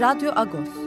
Radyo Agos.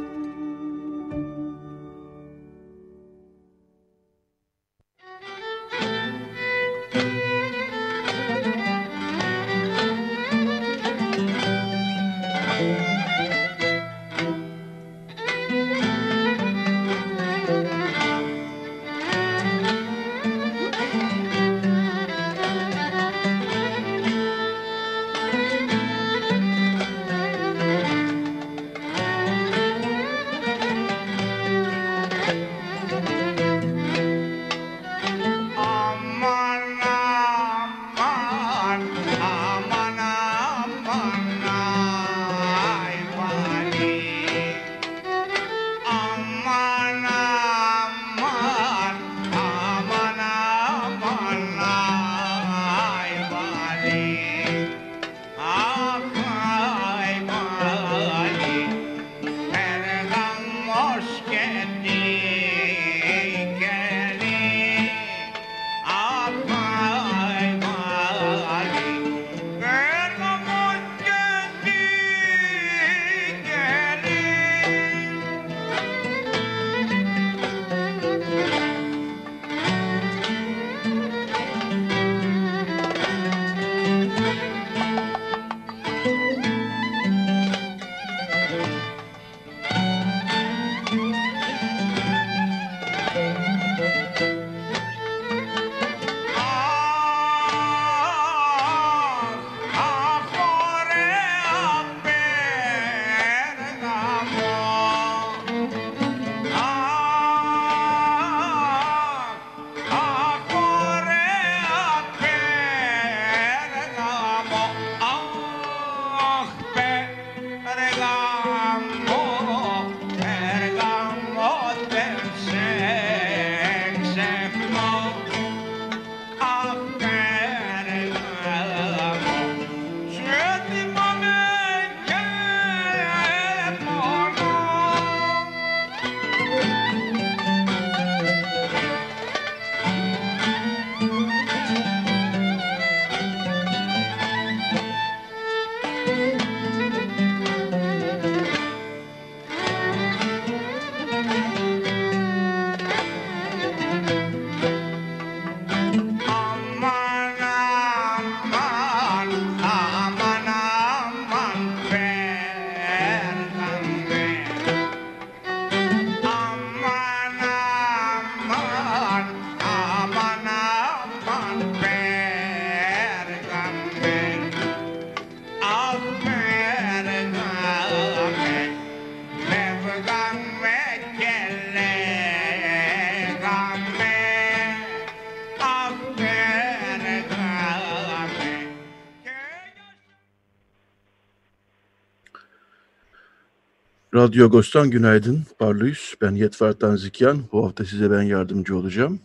Radyo Agos'tan günaydın. Parlıyız. Ben Yetvar Tanzikyan. Bu hafta size ben yardımcı olacağım.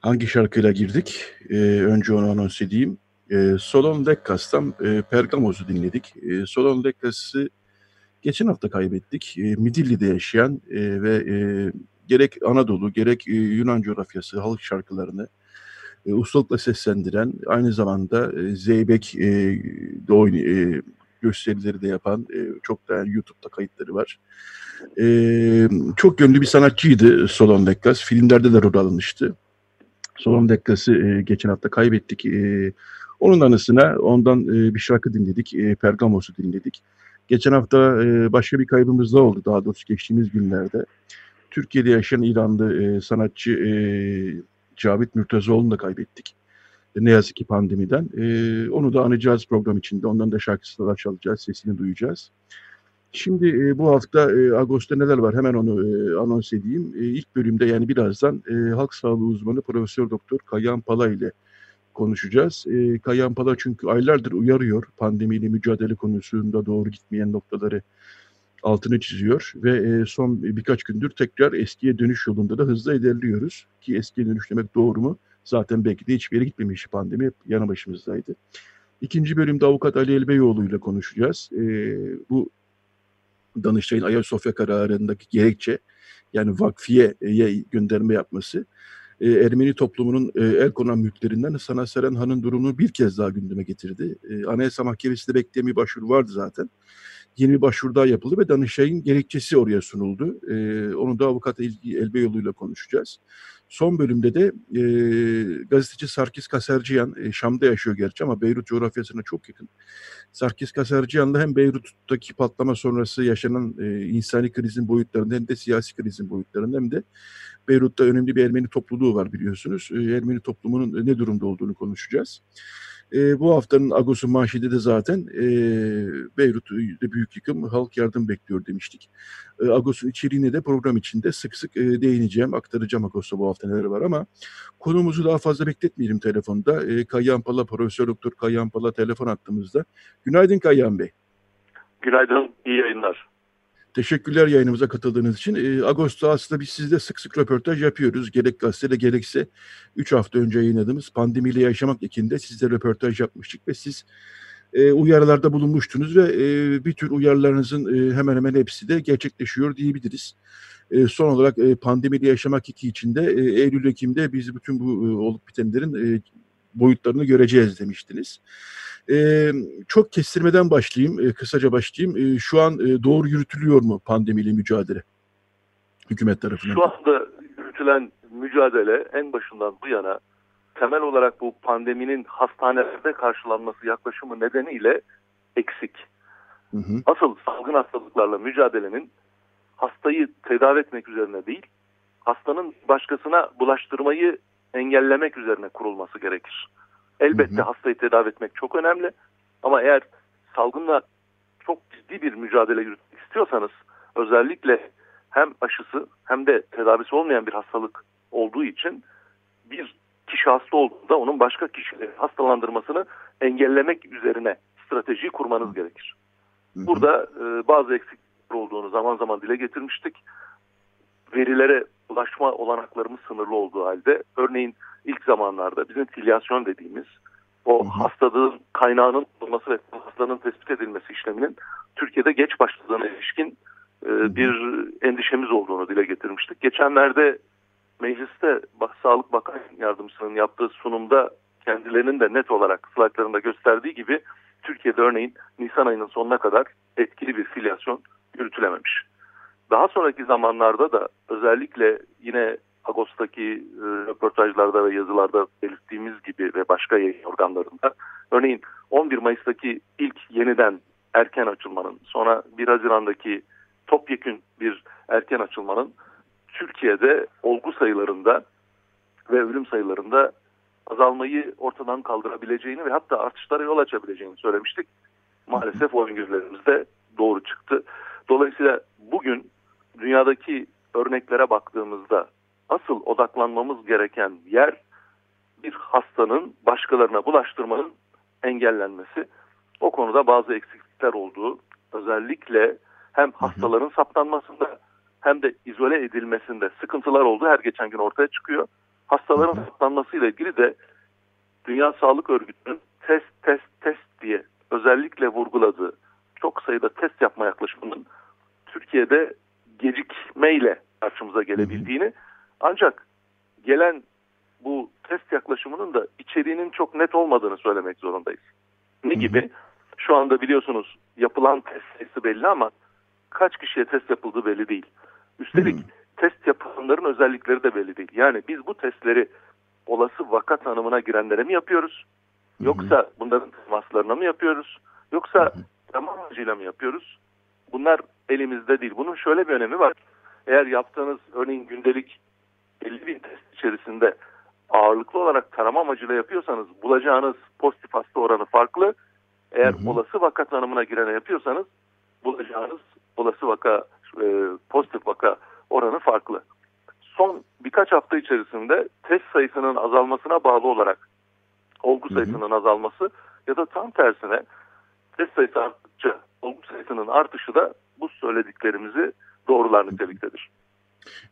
Hangi şarkıyla girdik? Ee, önce onu anons edeyim. Ee, Solon Lekkas'tan e, Pergamoz'u dinledik. Ee, Solon Lekkas'ı geçen hafta kaybettik. Ee, Midilli'de yaşayan e, ve e, gerek Anadolu gerek e, Yunan coğrafyası halk şarkılarını e, ustalıkla seslendiren, aynı zamanda e, Zeybek e, de oyun, e, gösterileri de yapan e, çok da yani YouTube'da kayıtları var. E, çok yönlü bir sanatçıydı Solon Dekkas. Filmlerde de rol alınmıştı. Solon Dekkas'ı e, geçen hafta kaybettik. E, onun anısına ondan e, bir şarkı dinledik. E, Pergamos'u dinledik. Geçen hafta e, başka bir kaybımız da oldu. Daha doğrusu geçtiğimiz günlerde. Türkiye'de yaşayan İranlı e, sanatçı e, Cavit Mürtezoğlu'nu da kaybettik ne yazık ki pandemiden. E, onu da anacağız program içinde. Ondan da şarkısını çalacağız, sesini duyacağız. Şimdi e, bu hafta e, Ağustos'ta neler var hemen onu e, anons edeyim. E, ilk bölümde yani birazdan e, halk sağlığı uzmanı Profesör Doktor Kayan Pala ile konuşacağız. E, Kayan Pala çünkü aylardır uyarıyor pandemiyle mücadele konusunda doğru gitmeyen noktaları altını çiziyor ve e, son birkaç gündür tekrar eskiye dönüş yolunda da hızla ilerliyoruz. Ki eskiye dönüş demek doğru mu? Zaten belki de hiçbir yere gitmemiş pandemi hep yanı başımızdaydı. İkinci bölümde avukat Ali Elbeyoğlu ile konuşacağız. E, bu Danıştay'ın Ayasofya kararındaki gerekçe yani vakfiyeye gönderme yapması e, Ermeni toplumunun e, el konan mülklerinden Sana Seren Han'ın durumunu bir kez daha gündeme getirdi. E, Anayasa Mahkemesi'nde bekleyen bir başvuru vardı zaten. Yeni bir başvuru daha yapıldı ve Danıştay'ın gerekçesi oraya sunuldu. E, onu da avukat El, Elbeyoğlu ile konuşacağız. Son bölümde de e, gazeteci Sarkis Kaserciyan, e, Şam'da yaşıyor gerçi ama Beyrut coğrafyasına çok yakın. Sarkis Kaserciyan'la hem Beyrut'taki patlama sonrası yaşanan e, insani krizin boyutlarında hem de siyasi krizin boyutlarında hem de Beyrut'ta önemli bir Ermeni topluluğu var biliyorsunuz. E, Ermeni toplumunun ne durumda olduğunu konuşacağız. E, bu haftanın Agos'un manşeti de zaten e, Beyrut'ta büyük yıkım halk yardım bekliyor demiştik. E, Agos'un içeriğine de program içinde sık sık e, değineceğim, aktaracağım Agos'ta bu hafta neler var ama konumuzu daha fazla bekletmeyelim telefonda. E, Kayyan Pala, Profesör Doktor Kayyan Pala telefon attığımızda. Günaydın Kayyan Bey. Günaydın, iyi yayınlar. Teşekkürler yayınımıza katıldığınız için. E, Ağustos'ta aslında biz sizle sık sık röportaj yapıyoruz. Gerek gazetede gerekse 3 hafta önce yayınladığımız Pandemiyle Yaşamak ekinde sizle röportaj yapmıştık ve siz e, uyarılarda bulunmuştunuz ve e, bir tür uyarılarınızın e, hemen hemen hepsi de gerçekleşiyor diyebiliriz. E, son olarak e, Pandemiyle Yaşamak 2 içinde e, Eylül-Ekim'de biz bütün bu e, olup bitenlerin e, boyutlarını göreceğiz demiştiniz. E, çok kestirmeden başlayayım, e, kısaca başlayayım. E, şu an e, doğru yürütülüyor mu pandemiyle mücadele hükümet tarafından? Şu anda yürütülen mücadele en başından bu yana temel olarak bu pandeminin hastanelerde karşılanması yaklaşımı nedeniyle eksik. Hı hı. Asıl salgın hastalıklarla mücadelenin hastayı tedavi etmek üzerine değil, hastanın başkasına bulaştırmayı engellemek üzerine kurulması gerekir. Elbette hı hı. hastayı tedavi etmek çok önemli ama eğer salgınla çok ciddi bir mücadele yürütmek istiyorsanız özellikle hem aşısı hem de tedavisi olmayan bir hastalık olduğu için bir kişi hasta olduğunda onun başka kişileri hastalandırmasını engellemek üzerine strateji kurmanız gerekir. Burada e, bazı eksiklikler olduğunu zaman zaman dile getirmiştik. Verilere ulaşma olanaklarımız sınırlı olduğu halde örneğin ilk zamanlarda bizim filyasyon dediğimiz o hastalığın kaynağının bulunması ve hastanın tespit edilmesi işleminin Türkiye'de geç başladığına ilişkin e, bir endişemiz olduğunu dile getirmiştik. Geçenlerde mecliste Sağlık Bakan Yardımcısının yaptığı sunumda kendilerinin de net olarak slaytlarında gösterdiği gibi Türkiye'de örneğin Nisan ayının sonuna kadar etkili bir filyasyon yürütülememiş. Daha sonraki zamanlarda da özellikle yine Ağustos'taki e, röportajlarda ve yazılarda belirttiğimiz gibi ve başka yayın organlarında örneğin 11 Mayıs'taki ilk yeniden erken açılmanın sonra 1 Haziran'daki topyekün bir erken açılmanın Türkiye'de olgu sayılarında ve ölüm sayılarında azalmayı ortadan kaldırabileceğini ve hatta artışlara yol açabileceğini söylemiştik. Maalesef o öngörülerimiz de doğru çıktı. Dolayısıyla bugün dünyadaki örneklere baktığımızda asıl odaklanmamız gereken yer bir hastanın başkalarına bulaştırmanın engellenmesi. O konuda bazı eksiklikler olduğu özellikle hem hastaların saptanmasında hem de izole edilmesinde sıkıntılar olduğu her geçen gün ortaya çıkıyor. Hastaların saptanmasıyla ilgili de Dünya Sağlık Örgütü'nün test test test diye özellikle vurguladığı çok sayıda test yapma yaklaşımının Türkiye'de gecikmeyle karşımıza gelebildiğini ancak gelen bu test yaklaşımının da içeriğinin çok net olmadığını söylemek zorundayız. Ne gibi? Şu anda biliyorsunuz yapılan test sayısı belli ama kaç kişiye test yapıldığı belli değil. Üstelik hmm. test yapılanların özellikleri de belli değil. Yani biz bu testleri olası vaka tanımına girenlere mi yapıyoruz? Yoksa bunların temaslarına mı yapıyoruz? Yoksa tamam amacıyla mı yapıyoruz? Bunlar elimizde değil. Bunun şöyle bir önemi var. Eğer yaptığınız örneğin gündelik 50 bin test içerisinde ağırlıklı olarak tarama amacıyla yapıyorsanız bulacağınız pozitif hasta oranı farklı. Eğer hı hı. olası vaka tanımına girene yapıyorsanız bulacağınız olası vaka e, pozitif vaka oranı farklı. Son birkaç hafta içerisinde test sayısının azalmasına bağlı olarak olgu sayısının hı hı. azalması ya da tam tersine test sayısı arttıkça olgu sayısının artışı da bu söylediklerimizi doğrular niteliktedir.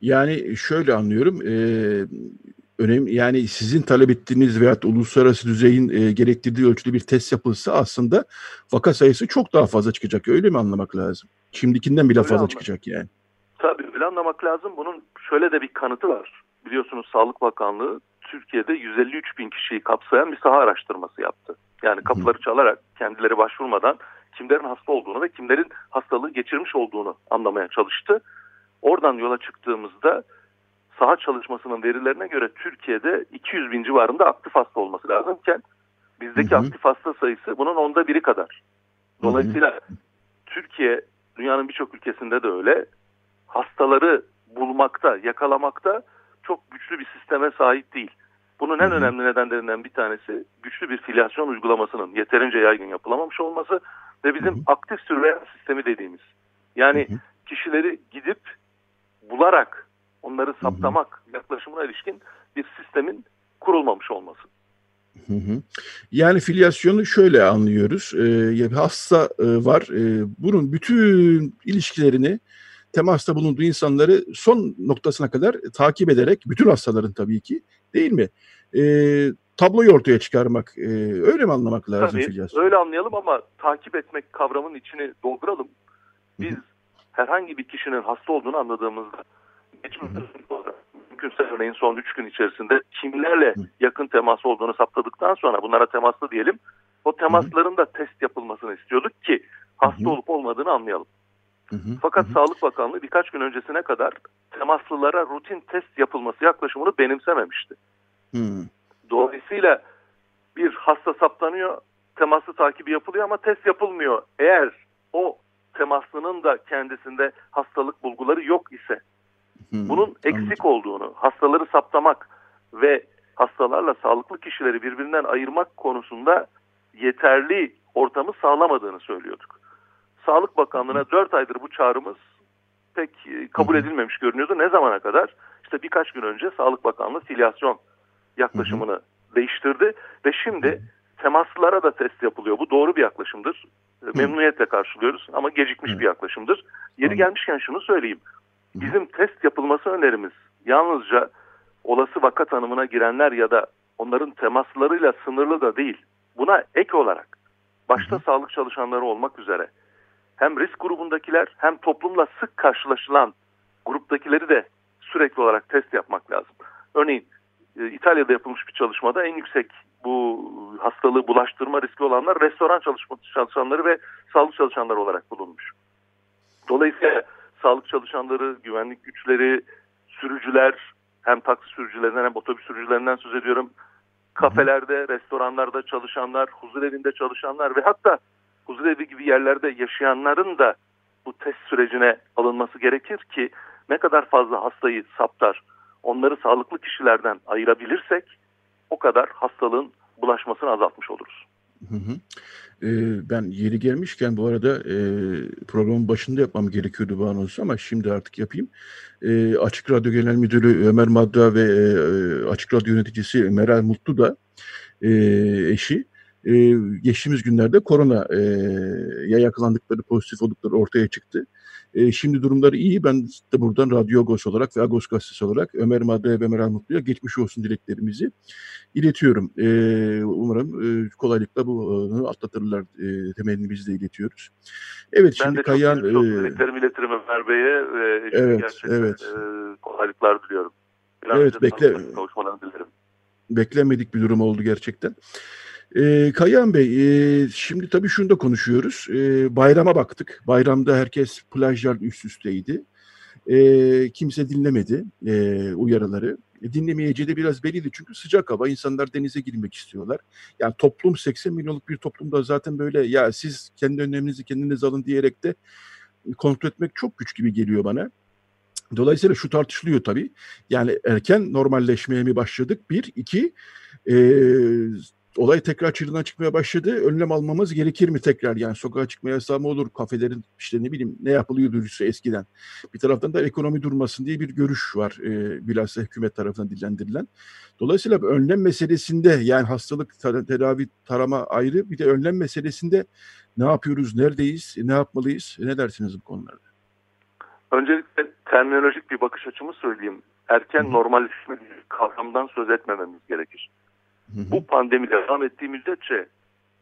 Yani şöyle anlıyorum, e, önemli yani sizin talep ettiğiniz veya uluslararası düzeyin e, gerektirdiği ölçüde bir test yapılsa aslında vaka sayısı çok daha fazla çıkacak. Öyle mi anlamak lazım? Şimdikinden bile öyle fazla anlamak. çıkacak yani. Tabii öyle anlamak lazım. Bunun şöyle de bir kanıtı var. Biliyorsunuz Sağlık Bakanlığı Türkiye'de 153 bin kişiyi kapsayan bir saha araştırması yaptı. Yani kapıları çalarak kendileri başvurmadan kimlerin hasta olduğunu ve kimlerin hastalığı geçirmiş olduğunu anlamaya çalıştı. Oradan yola çıktığımızda saha çalışmasının verilerine göre Türkiye'de 200 bin civarında aktif hasta olması lazımken bizdeki hı hı. aktif hasta sayısı bunun onda biri kadar. Dolayısıyla hı hı. Türkiye dünyanın birçok ülkesinde de öyle hastaları bulmakta, yakalamakta çok güçlü bir sisteme sahip değil. Bunun en önemli nedenlerinden bir tanesi güçlü bir filyasyon uygulamasının yeterince yaygın yapılamamış olması ve bizim aktif sürveillans sistemi dediğimiz. Yani kişileri gidip bularak onları saptamak hı hı. yaklaşımına ilişkin bir sistemin kurulmamış olması. Hı hı. Yani filyasyonu şöyle anlıyoruz. Ee, hasta e, var. E, bunun bütün ilişkilerini temasta bulunduğu insanları son noktasına kadar takip ederek bütün hastaların tabii ki değil mi? E, tabloyu ortaya çıkarmak. E, öyle mi anlamak lazım tabii, filyasyon? Öyle anlayalım ama takip etmek kavramının içini dolduralım. Biz Hı-hı. Herhangi bir kişinin hasta olduğunu anladığımızda mümkünse örneğin son 3 gün içerisinde kimlerle yakın temas olduğunu saptadıktan sonra bunlara temaslı diyelim. O temasların da test yapılmasını istiyorduk ki hasta olup olmadığını anlayalım. Fakat Sağlık Bakanlığı birkaç gün öncesine kadar temaslılara rutin test yapılması yaklaşımını benimsememişti. Dolayısıyla bir hasta saptanıyor, temaslı takibi yapılıyor ama test yapılmıyor. Eğer o temaslının da kendisinde hastalık bulguları yok ise Hmm, Bunun eksik olduğunu, hastaları saptamak ve hastalarla sağlıklı kişileri birbirinden ayırmak konusunda yeterli ortamı sağlamadığını söylüyorduk. Sağlık Bakanlığı'na 4 aydır bu çağrımız pek e, kabul edilmemiş görünüyordu. Ne zamana kadar? İşte birkaç gün önce Sağlık Bakanlığı filyasyon yaklaşımını değiştirdi ve şimdi temaslara da test yapılıyor. Bu doğru bir yaklaşımdır. Memnuniyetle karşılıyoruz ama gecikmiş bir yaklaşımdır. Yeri gelmişken şunu söyleyeyim. Bizim test yapılması önerimiz yalnızca olası vaka tanımına girenler ya da onların temaslarıyla sınırlı da değil. Buna ek olarak başta sağlık çalışanları olmak üzere hem risk grubundakiler hem toplumla sık karşılaşılan gruptakileri de sürekli olarak test yapmak lazım. Örneğin e, İtalya'da yapılmış bir çalışmada en yüksek bu hastalığı bulaştırma riski olanlar restoran çalışanları ve sağlık çalışanları olarak bulunmuş. Dolayısıyla sağlık çalışanları, güvenlik güçleri, sürücüler, hem taksi sürücülerinden hem otobüs sürücülerinden söz ediyorum. Kafelerde, restoranlarda çalışanlar, huzur evinde çalışanlar ve hatta huzur evi gibi yerlerde yaşayanların da bu test sürecine alınması gerekir ki ne kadar fazla hastayı saptar, onları sağlıklı kişilerden ayırabilirsek o kadar hastalığın bulaşmasını azaltmış oluruz. Hı hı. Ee, ben yeri gelmişken bu arada e, programın başında yapmam gerekiyordu bu anonsu ama şimdi artık yapayım. E, Açık Radyo Genel Müdürü Ömer Madra ve e, Açık Radyo yöneticisi Meral Mutlu da e, eşi e, geçtiğimiz günlerde korona e, ya yakalandıkları pozitif oldukları ortaya çıktı. Şimdi durumları iyi. Ben de buradan Radyo Agos olarak ve Agos Gazetesi olarak Ömer Madre ve Meral Mutlu'ya geçmiş olsun dileklerimizi iletiyorum. E, umarım e, kolaylıkla bunu atlatırlar e, temelini biz de iletiyoruz. Evet ben şimdi de Kayan... çok, çok e, dileklerimi iletirim Ömer Bey'e ve evet, gerçekten evet. E, kolaylıklar diliyorum. Biraz evet bekle. Beklenmedik bir durum oldu gerçekten. E, Kayan Bey, e, şimdi tabii şunu da konuşuyoruz. E, bayrama baktık. Bayramda herkes plajlar üst üsteydi. E, kimse dinlemedi e, uyarıları. E, dinlemeyeceği de biraz belliydi çünkü sıcak hava. insanlar denize girmek istiyorlar. Yani toplum 80 milyonluk bir toplumda zaten böyle ya siz kendi önleminizi kendiniz alın diyerek de kontrol etmek çok güç gibi geliyor bana. Dolayısıyla şu tartışılıyor tabii. Yani erken normalleşmeye mi başladık? Bir, iki, e, olay tekrar çığırından çıkmaya başladı. Önlem almamız gerekir mi tekrar? Yani sokağa çıkma yasağı mı olur? Kafelerin işte ne bileyim ne yapılıyordu eskiden. Bir taraftan da ekonomi durmasın diye bir görüş var. E, bilhassa hükümet tarafından dillendirilen. Dolayısıyla önlem meselesinde yani hastalık tedavi tarama ayrı bir de önlem meselesinde ne yapıyoruz, neredeyiz, ne yapmalıyız? Ne dersiniz bu konularda? Öncelikle terminolojik bir bakış açımı söyleyeyim. Erken normalleşme kavramdan söz etmememiz gerekir. Bu pandemi devam ettiği müddetçe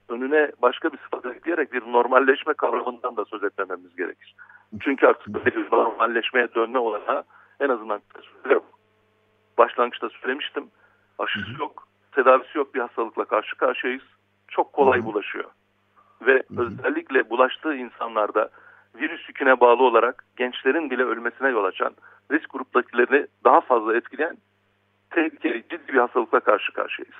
önüne başka bir sıfat ekleyerek bir normalleşme kavramından da söz etmememiz gerekir. Çünkü artık böyle bir normalleşmeye dönme olana en azından başlangıçta söylemiştim. Aşısı yok, tedavisi yok bir hastalıkla karşı karşıyayız. Çok kolay bulaşıyor. Ve özellikle bulaştığı insanlarda virüs yüküne bağlı olarak gençlerin bile ölmesine yol açan, risk gruptakilerini daha fazla etkileyen tehlikeli ciddi bir hastalıkla karşı karşıyayız.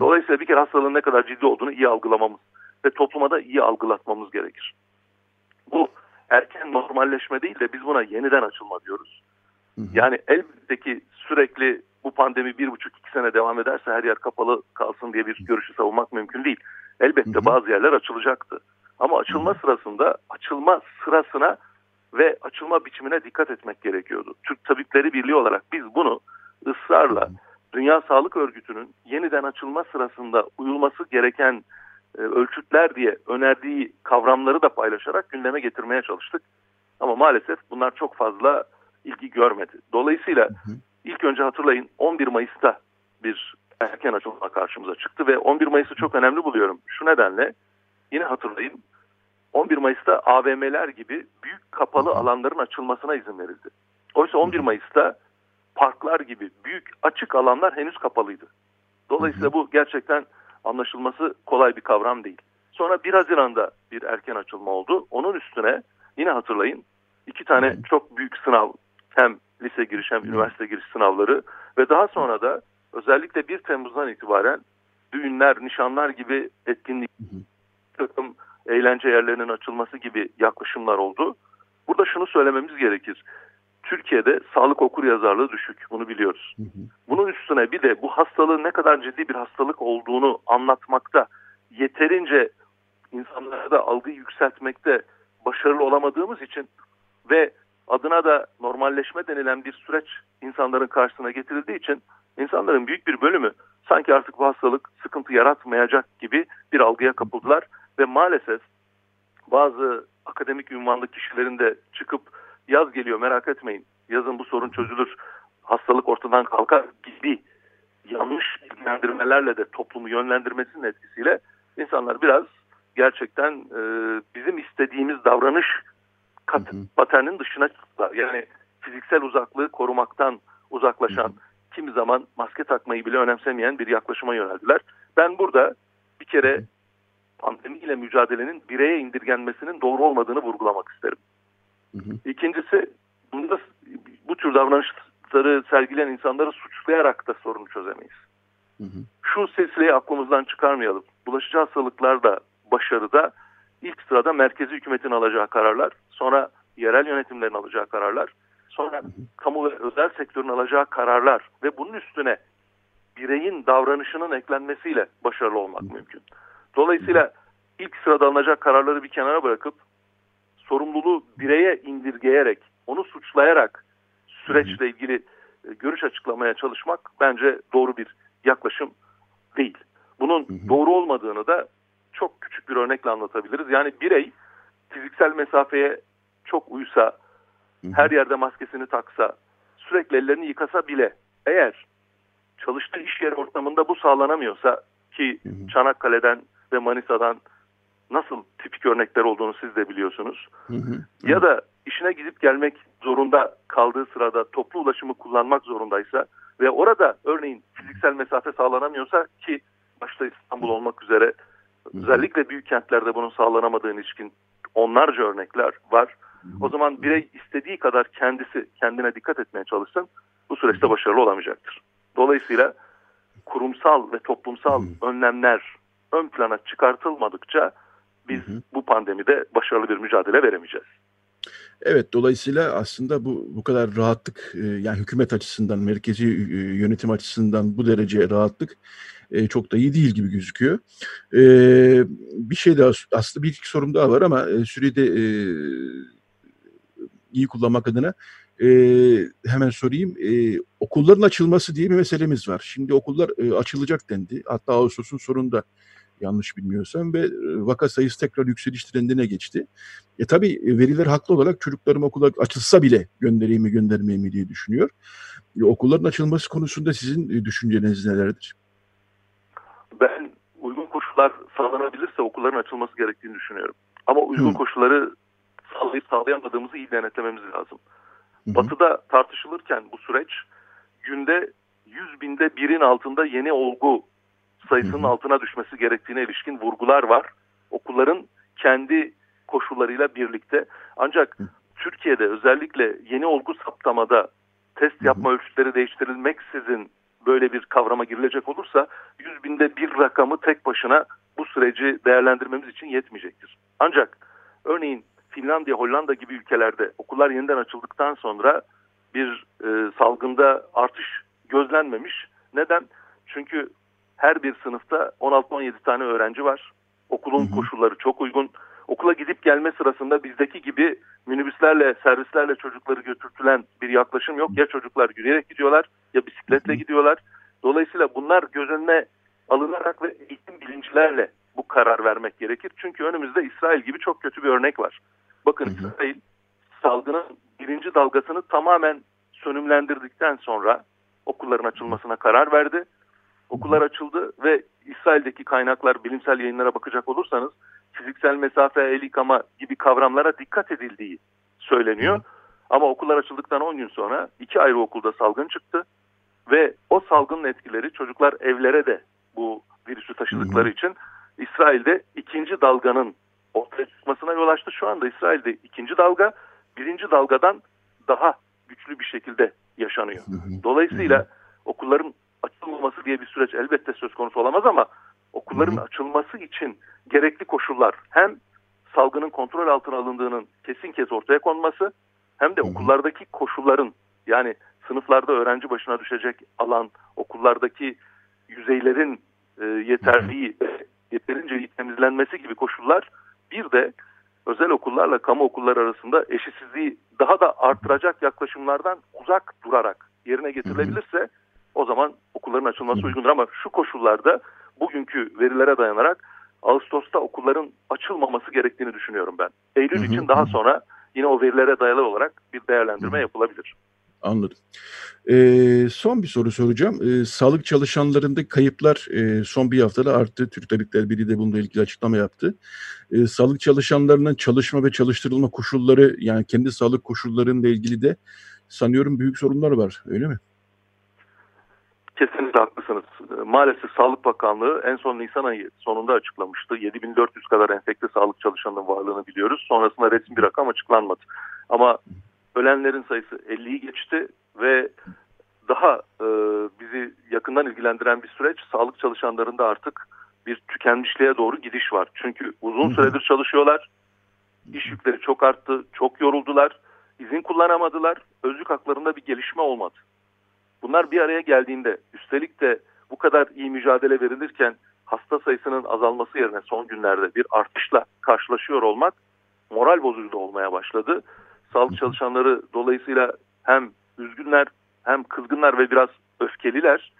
Dolayısıyla bir kere hastalığın ne kadar ciddi olduğunu iyi algılamamız ve topluma da iyi algılatmamız gerekir. Bu erken normalleşme değil de biz buna yeniden açılma diyoruz. Yani elbette ki sürekli bu pandemi bir buçuk iki sene devam ederse her yer kapalı kalsın diye bir görüşü savunmak mümkün değil. Elbette bazı yerler açılacaktı. Ama açılma sırasında açılma sırasına ve açılma biçimine dikkat etmek gerekiyordu. Türk Tabipleri Birliği olarak biz bunu ısrarla Dünya Sağlık Örgütü'nün yeniden açılma sırasında uyulması gereken e, ölçütler diye önerdiği kavramları da paylaşarak gündeme getirmeye çalıştık. Ama maalesef bunlar çok fazla ilgi görmedi. Dolayısıyla hı hı. ilk önce hatırlayın 11 Mayıs'ta bir erken açılma karşımıza çıktı ve 11 Mayıs'ı çok önemli buluyorum. Şu nedenle yine hatırlayın 11 Mayıs'ta AVM'ler gibi büyük kapalı alanların açılmasına izin verildi. Oysa 11 Mayıs'ta parklar gibi büyük açık alanlar henüz kapalıydı. Dolayısıyla bu gerçekten anlaşılması kolay bir kavram değil. Sonra 1 Haziran'da bir erken açılma oldu. Onun üstüne yine hatırlayın iki tane çok büyük sınav hem lise giriş hem üniversite giriş sınavları ve daha sonra da özellikle 1 Temmuz'dan itibaren düğünler, nişanlar gibi etkinlik, takım eğlence yerlerinin açılması gibi yaklaşımlar oldu. Burada şunu söylememiz gerekir. Türkiye'de sağlık okur yazarlığı düşük. Bunu biliyoruz. Bunun üstüne bir de bu hastalığın ne kadar ciddi bir hastalık olduğunu anlatmakta yeterince insanlara da algıyı yükseltmekte başarılı olamadığımız için ve adına da normalleşme denilen bir süreç insanların karşısına getirildiği için insanların büyük bir bölümü sanki artık bu hastalık sıkıntı yaratmayacak gibi bir algıya kapıldılar ve maalesef bazı akademik ünvanlı kişilerin de çıkıp yaz geliyor merak etmeyin yazın bu sorun çözülür hastalık ortadan kalkar gibi yanlış bilgilendirmelerle de toplumu yönlendirmesinin etkisiyle insanlar biraz gerçekten e, bizim istediğimiz davranış kat, paternin dışına çıktılar. Yani fiziksel uzaklığı korumaktan uzaklaşan, hı hı. kimi zaman maske takmayı bile önemsemeyen bir yaklaşıma yöneldiler. Ben burada bir kere pandemiyle mücadelenin bireye indirgenmesinin doğru olmadığını vurgulamak isterim. Hı hı. İkincisi bunda bu tür davranışları sergileyen insanları suçlayarak da sorunu çözemeyiz. Hı hı. Şu silsileyi aklımızdan çıkarmayalım. Bulaşıcı hastalıklarda başarıda ilk sırada merkezi hükümetin alacağı kararlar, sonra yerel yönetimlerin alacağı kararlar, sonra hı hı. kamu ve özel sektörün alacağı kararlar ve bunun üstüne bireyin davranışının eklenmesiyle başarılı olmak mümkün. Dolayısıyla ilk sırada alınacak kararları bir kenara bırakıp sorumluluğu bireye indirgeyerek, onu suçlayarak süreçle ilgili e, görüş açıklamaya çalışmak bence doğru bir yaklaşım değil. Bunun doğru olmadığını da çok küçük bir örnekle anlatabiliriz. Yani birey fiziksel mesafeye çok uysa, her yerde maskesini taksa, sürekli ellerini yıkasa bile eğer çalıştığı iş yeri ortamında bu sağlanamıyorsa ki Çanakkale'den ve Manisa'dan nasıl tipik örnekler olduğunu siz de biliyorsunuz. Hı hı. Ya da işine gidip gelmek zorunda kaldığı sırada toplu ulaşımı kullanmak zorundaysa ve orada örneğin fiziksel mesafe sağlanamıyorsa ki başta İstanbul olmak üzere özellikle büyük kentlerde bunun sağlanamadığı ilişkin onlarca örnekler var. O zaman birey istediği kadar kendisi kendine dikkat etmeye çalışsın bu süreçte başarılı olamayacaktır. Dolayısıyla kurumsal ve toplumsal önlemler ön plana çıkartılmadıkça biz hı hı. bu pandemide başarılı bir mücadele veremeyeceğiz. Evet, dolayısıyla aslında bu bu kadar rahatlık, e, yani hükümet açısından, merkezi e, yönetim açısından bu derece rahatlık e, çok da iyi değil gibi gözüküyor. Bir şey daha, aslında bir iki sorum daha var ama süreyi de iyi kullanmak adına hemen sorayım. Okulların açılması diye bir meselemiz var. Şimdi okullar açılacak dendi. Hatta Ağustos'un sonunda yanlış bilmiyorsam ve vaka sayısı tekrar yükseliş trendine geçti. E tabii veriler haklı olarak çocuklarım okula açılsa bile göndereyim mi göndermeyeyim mi diye düşünüyor. E, okulların açılması konusunda sizin düşünceleriniz nelerdir? Ben uygun koşullar sağlanabilirse okulların açılması gerektiğini düşünüyorum. Ama uygun Hı. koşulları sağlayıp sağlayamadığımızı iyi denetlememiz lazım. Hı. Batı'da tartışılırken bu süreç günde 100 binde birin altında yeni olgu sayısının altına düşmesi gerektiğine ilişkin vurgular var. Okulların kendi koşullarıyla birlikte. Ancak Türkiye'de özellikle yeni olgu saptamada test yapma ölçütleri değiştirilmeksizin böyle bir kavrama girilecek olursa 100 binde bir rakamı tek başına bu süreci değerlendirmemiz için yetmeyecektir. Ancak örneğin Finlandiya, Hollanda gibi ülkelerde okullar yeniden açıldıktan sonra bir e, salgında artış gözlenmemiş. Neden? Çünkü her bir sınıfta 16-17 tane öğrenci var. Okulun hı hı. koşulları çok uygun. Okula gidip gelme sırasında bizdeki gibi minibüslerle, servislerle çocukları götürtülen bir yaklaşım yok. Ya çocuklar yürüyerek gidiyorlar ya bisikletle gidiyorlar. Dolayısıyla bunlar göz önüne alınarak ve eğitim bilincilerle bu karar vermek gerekir. Çünkü önümüzde İsrail gibi çok kötü bir örnek var. Bakın hı hı. İsrail salgının birinci dalgasını tamamen sönümlendirdikten sonra okulların açılmasına karar verdi Okullar açıldı ve İsrail'deki kaynaklar bilimsel yayınlara bakacak olursanız fiziksel mesafe, el yıkama gibi kavramlara dikkat edildiği söyleniyor. Hı. Ama okullar açıldıktan 10 gün sonra iki ayrı okulda salgın çıktı ve o salgının etkileri çocuklar evlere de bu virüsü taşıdıkları Hı. için İsrail'de ikinci dalganın ortaya çıkmasına yol açtı. Şu anda İsrail'de ikinci dalga birinci dalgadan daha güçlü bir şekilde yaşanıyor. Dolayısıyla okulların açılmaması diye bir süreç elbette söz konusu olamaz ama okulların Hı. açılması için gerekli koşullar hem salgının kontrol altına alındığının kesin kez ortaya konması hem de Hı. okullardaki koşulların yani sınıflarda öğrenci başına düşecek alan, okullardaki yüzeylerin e, yeterliği, yeterince temizlenmesi gibi koşullar bir de özel okullarla kamu okulları arasında eşitsizliği daha da artıracak yaklaşımlardan uzak durarak yerine getirilebilirse o zaman okulların açılması uygundur ama şu koşullarda bugünkü verilere dayanarak Ağustos'ta okulların açılmaması gerektiğini düşünüyorum ben. Eylül için daha sonra yine o verilere dayalı olarak bir değerlendirme yapılabilir. Anladım. Ee, son bir soru soracağım. Ee, sağlık çalışanlarında kayıplar e, son bir haftada arttı. Türk Tabipler Birliği de bununla ilgili açıklama yaptı. Ee, sağlık çalışanlarının çalışma ve çalıştırılma koşulları yani kendi sağlık koşullarıyla ilgili de sanıyorum büyük sorunlar var. Öyle mi? Kesinlikle haklısınız. Maalesef Sağlık Bakanlığı en son Nisan ayı sonunda açıklamıştı. 7400 kadar enfekte sağlık çalışanının varlığını biliyoruz. Sonrasında resmi bir rakam açıklanmadı. Ama ölenlerin sayısı 50'yi geçti ve daha e, bizi yakından ilgilendiren bir süreç sağlık çalışanlarında artık bir tükenmişliğe doğru gidiş var. Çünkü uzun süredir çalışıyorlar. İş yükleri çok arttı, çok yoruldular. izin kullanamadılar. Özlük haklarında bir gelişme olmadı. Bunlar bir araya geldiğinde üstelik de bu kadar iyi mücadele verilirken hasta sayısının azalması yerine son günlerde bir artışla karşılaşıyor olmak moral bozucu da olmaya başladı. Sağlık çalışanları dolayısıyla hem üzgünler hem kızgınlar ve biraz öfkeliler.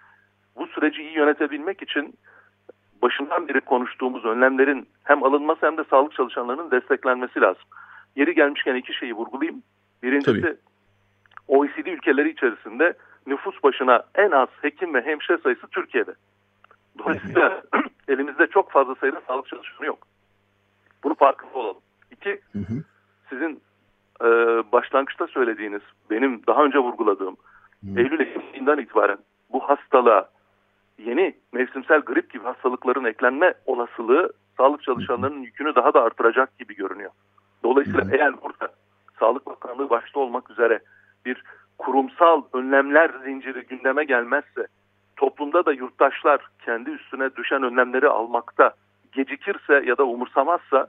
Bu süreci iyi yönetebilmek için başından beri konuştuğumuz önlemlerin hem alınması hem de sağlık çalışanlarının desteklenmesi lazım. Yeri gelmişken iki şeyi vurgulayayım. Birincisi Tabii. OECD ülkeleri içerisinde nüfus başına en az hekim ve hemşire sayısı Türkiye'de. Dolayısıyla elimizde çok fazla sayıda sağlık çalışanı yok. Bunu farkında olalım. İki, hı hı. sizin e, başlangıçta söylediğiniz, benim daha önce vurguladığım hı. Eylül ayından itibaren bu hastalığa yeni mevsimsel grip gibi hastalıkların eklenme olasılığı sağlık çalışanlarının yükünü daha da artıracak gibi görünüyor. Dolayısıyla eğer burada Sağlık Bakanlığı başta olmak üzere bir kurumsal önlemler zinciri gündeme gelmezse, toplumda da yurttaşlar kendi üstüne düşen önlemleri almakta gecikirse ya da umursamazsa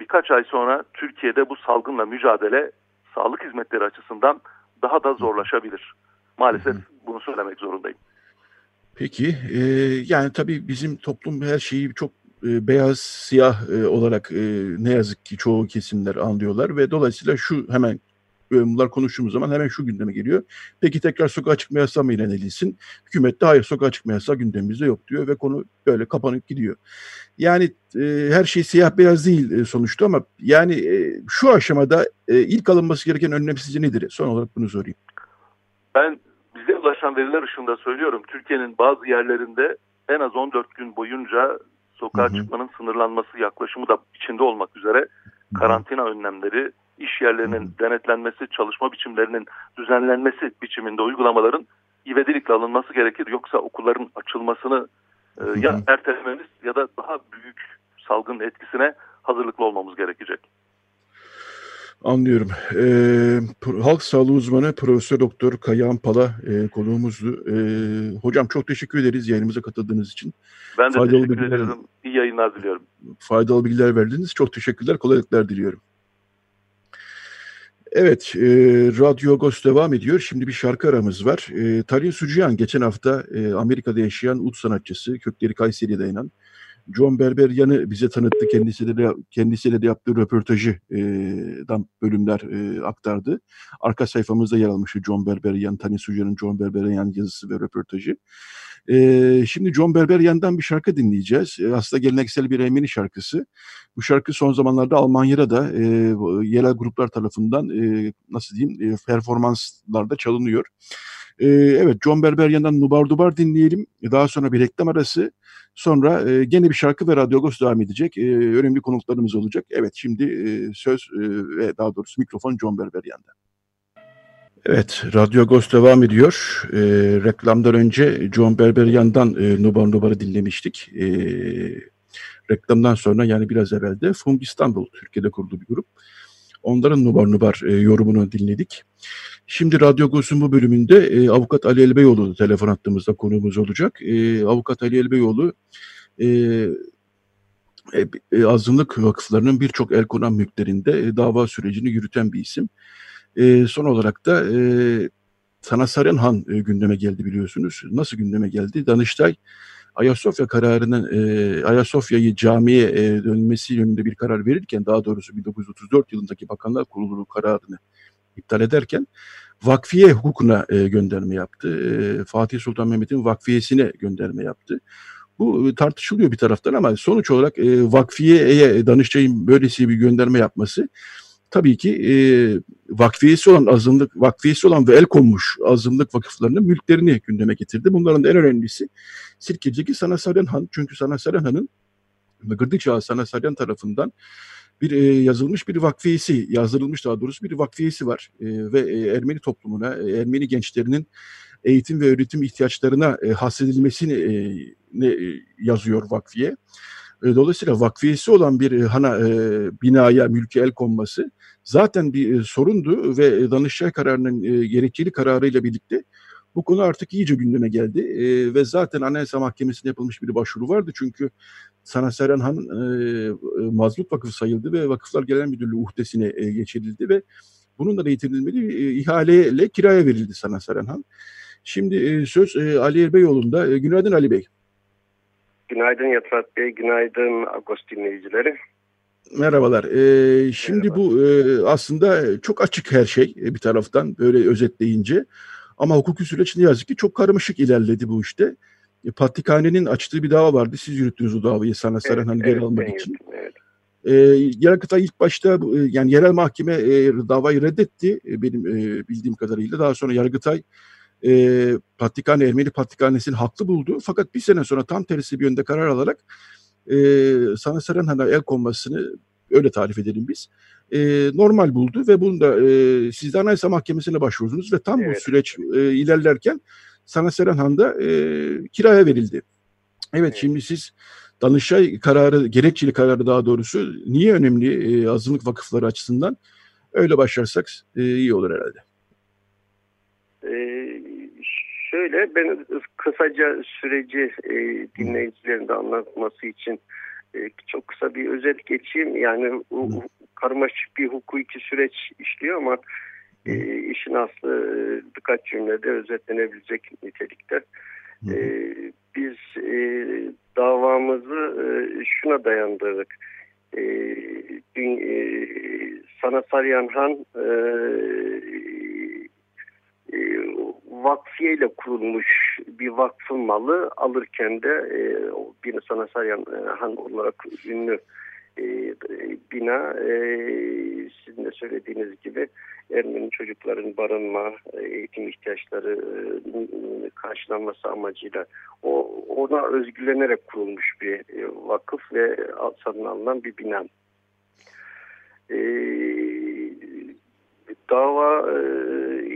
birkaç ay sonra Türkiye'de bu salgınla mücadele sağlık hizmetleri açısından daha da zorlaşabilir. Maalesef bunu söylemek zorundayım. Peki, e, yani tabii bizim toplum her şeyi çok e, beyaz, siyah e, olarak e, ne yazık ki çoğu kesimler anlıyorlar ve dolayısıyla şu hemen bunlar konuştuğumuz zaman hemen şu gündeme geliyor. Peki tekrar sokağa çıkma yasağı mı ilan edilsin? Hükümet de hayır sokağa çıkma yasağı gündemimizde yok diyor ve konu böyle kapanıp gidiyor. Yani e, her şey siyah beyaz değil e, sonuçta ama yani e, şu aşamada e, ilk alınması gereken önlem sizce nedir? Son olarak bunu sorayım. Ben bize ulaşan veriler ışığında söylüyorum. Türkiye'nin bazı yerlerinde en az 14 gün boyunca sokağa hı hı. çıkmanın sınırlanması yaklaşımı da içinde olmak üzere karantina önlemleri, iş yerlerinin hı. denetlenmesi, çalışma biçimlerinin düzenlenmesi biçiminde uygulamaların ivedilikle alınması gerekir. Yoksa okulların açılmasını e, ya ertelememiz ya da daha büyük salgın etkisine hazırlıklı olmamız gerekecek. Anlıyorum. Ee, halk sağlığı uzmanı Profesör Doktor Kayahan Pala e, konuğumuzdu. E, hocam çok teşekkür ederiz yayınımıza katıldığınız için. Ben de faydalı teşekkür bilgiler, ederim. İyi yayınlar diliyorum. Faydalı bilgiler verdiniz. Çok teşekkürler. Kolaylıklar diliyorum. Evet, e, Radyo Agos devam ediyor. Şimdi bir şarkı aramız var. E, Tarin Sucuyan geçen hafta e, Amerika'da yaşayan ut sanatçısı, kökleri Kayseri'ye dayanan John Berberyan'ı bize tanıttı. Kendisiyle de, kendisiyle de yaptığı röportajıdan bölümler e, aktardı. Arka sayfamızda yer almıştı John Berberyan, Tani Sucuyan'ın John Berberyan yazısı ve röportajı. E, şimdi John Berberyan'dan bir şarkı dinleyeceğiz. E, aslında geleneksel bir Ermeni şarkısı. Bu şarkı son zamanlarda Almanya'da da e, yerel gruplar tarafından e, nasıl diyeyim e, performanslarda çalınıyor. E, evet John Berberyan'dan Nubar Dubar dinleyelim. Daha sonra bir reklam arası. Sonra e, gene bir şarkı ve Radyo Agos devam edecek. E, önemli konuklarımız olacak. Evet şimdi e, söz ve daha doğrusu mikrofon John Berberyan'da. Evet, Radyo Agos devam ediyor. E, reklamdan önce John Berberyan'dan e, Nubar Nubar'ı dinlemiştik. E, reklamdan sonra yani biraz evvel de Fung İstanbul, Türkiye'de kurduğu bir grup. Onların Nubar Nubar e, yorumunu dinledik. Şimdi Radyo Gos'un bu bölümünde e, Avukat Ali Elbeyoğlu telefon attığımızda konuğumuz olacak. E, Avukat Ali Elbeyoğlu e, e, e, azınlık vakıflarının birçok el konan mülklerinde e, dava sürecini yürüten bir isim. E, son olarak da e, Sanasaran Han e, gündeme geldi biliyorsunuz. Nasıl gündeme geldi? Danıştay Ayasofya kararının e, Ayasofya'yı camiye e, dönmesi yönünde bir karar verirken daha doğrusu 1934 yılındaki Bakanlar Kurulu kararını iptal ederken vakfiye hukukuna e, gönderme yaptı. E, Fatih Sultan Mehmet'in vakfiyesine gönderme yaptı. Bu e, tartışılıyor bir taraftan ama sonuç olarak e, vakfiyeye Danıştay'ın böylesi bir gönderme yapması tabii ki e, vakfiyesi olan azınlık, vakfiyesi olan ve el konmuş azınlık vakıflarının mülklerini gündeme getirdi. Bunların en önemlisi Sirkeci'deki Sanasaryan Han. Çünkü Sanasaryan Han'ın Gırdıçağı Sanasaryan tarafından bir e, yazılmış bir vakfiyesi, yazdırılmış daha doğrusu bir vakfiyesi var. E, ve e, Ermeni toplumuna, e, Ermeni gençlerinin eğitim ve öğretim ihtiyaçlarına e, hasredilmesini e, ne, e, yazıyor vakfiye. E, dolayısıyla vakfiyesi olan bir e, hana e, binaya, mülke el konması zaten bir sorundu ve Danıştay kararının e, gerekçeli kararıyla birlikte bu konu artık iyice gündeme geldi ve zaten Anayasa Mahkemesi'ne yapılmış bir başvuru vardı çünkü Sana Seren Han e, mazlut vakıf sayıldı ve Vakıflar Genel Müdürlüğü uhdesine geçirildi ve bununla da yitirilmeli e, ihaleyle kiraya verildi Sana Seren Han. Şimdi söz Ali Erbeyoğlu'nda. E, günaydın Ali Bey. Günaydın Yatrat Bey, günaydın Agos dinleyicileri. Merhabalar. Ee, şimdi Merhaba. bu e, aslında çok açık her şey e, bir taraftan böyle özetleyince. Ama hukuki süreç ne yazık ki çok karmaşık ilerledi bu işte. E, Patrikhane'nin açtığı bir dava vardı. Siz yürüttünüz o davayı sana Saran evet, geri evet, almak için. evet. E, Yargıtay ilk başta e, yani yerel mahkeme e, davayı reddetti e, benim e, bildiğim kadarıyla. Daha sonra Yargıtay e, Patrikhane, Ermeni Patrikhanesi'ni haklı buldu. Fakat bir sene sonra tam tersi bir yönde karar alarak e, Sana Saranhan'a el konmasını öyle tarif edelim biz e, normal buldu ve bunu da e, siz de Anayasa Mahkemesi'ne başvurdunuz ve tam evet. bu süreç e, ilerlerken Sana Serenhan'da e, kiraya verildi. Evet, evet şimdi siz Danıştay kararı, gerekçeli kararı daha doğrusu niye önemli e, azınlık vakıfları açısından öyle başlarsak e, iyi olur herhalde. Ee, şöyle ben kısaca süreci e, dinleyicilerin de anlatması için E, çok kısa bir özet geçeyim. Yani o, karmaşık bir hukuki süreç işliyor ama e, işin aslı e, birkaç cümlede özetlenebilecek nitelikte. E, biz e, davamızı e, şuna dayandırdık. E, dün, e, Sana Saryanhan e, e, vakfiye ile kurulmuş bir vakfın malı alırken de e, bir Sana Saryanhan olarak ünlü e, bina e, sizin de söylediğiniz gibi Ermeni çocukların barınma, eğitim ihtiyaçları e, karşılanması amacıyla o ona özgürlenerek kurulmuş bir e, vakıf ve satın alınan bir bina. E, dava e,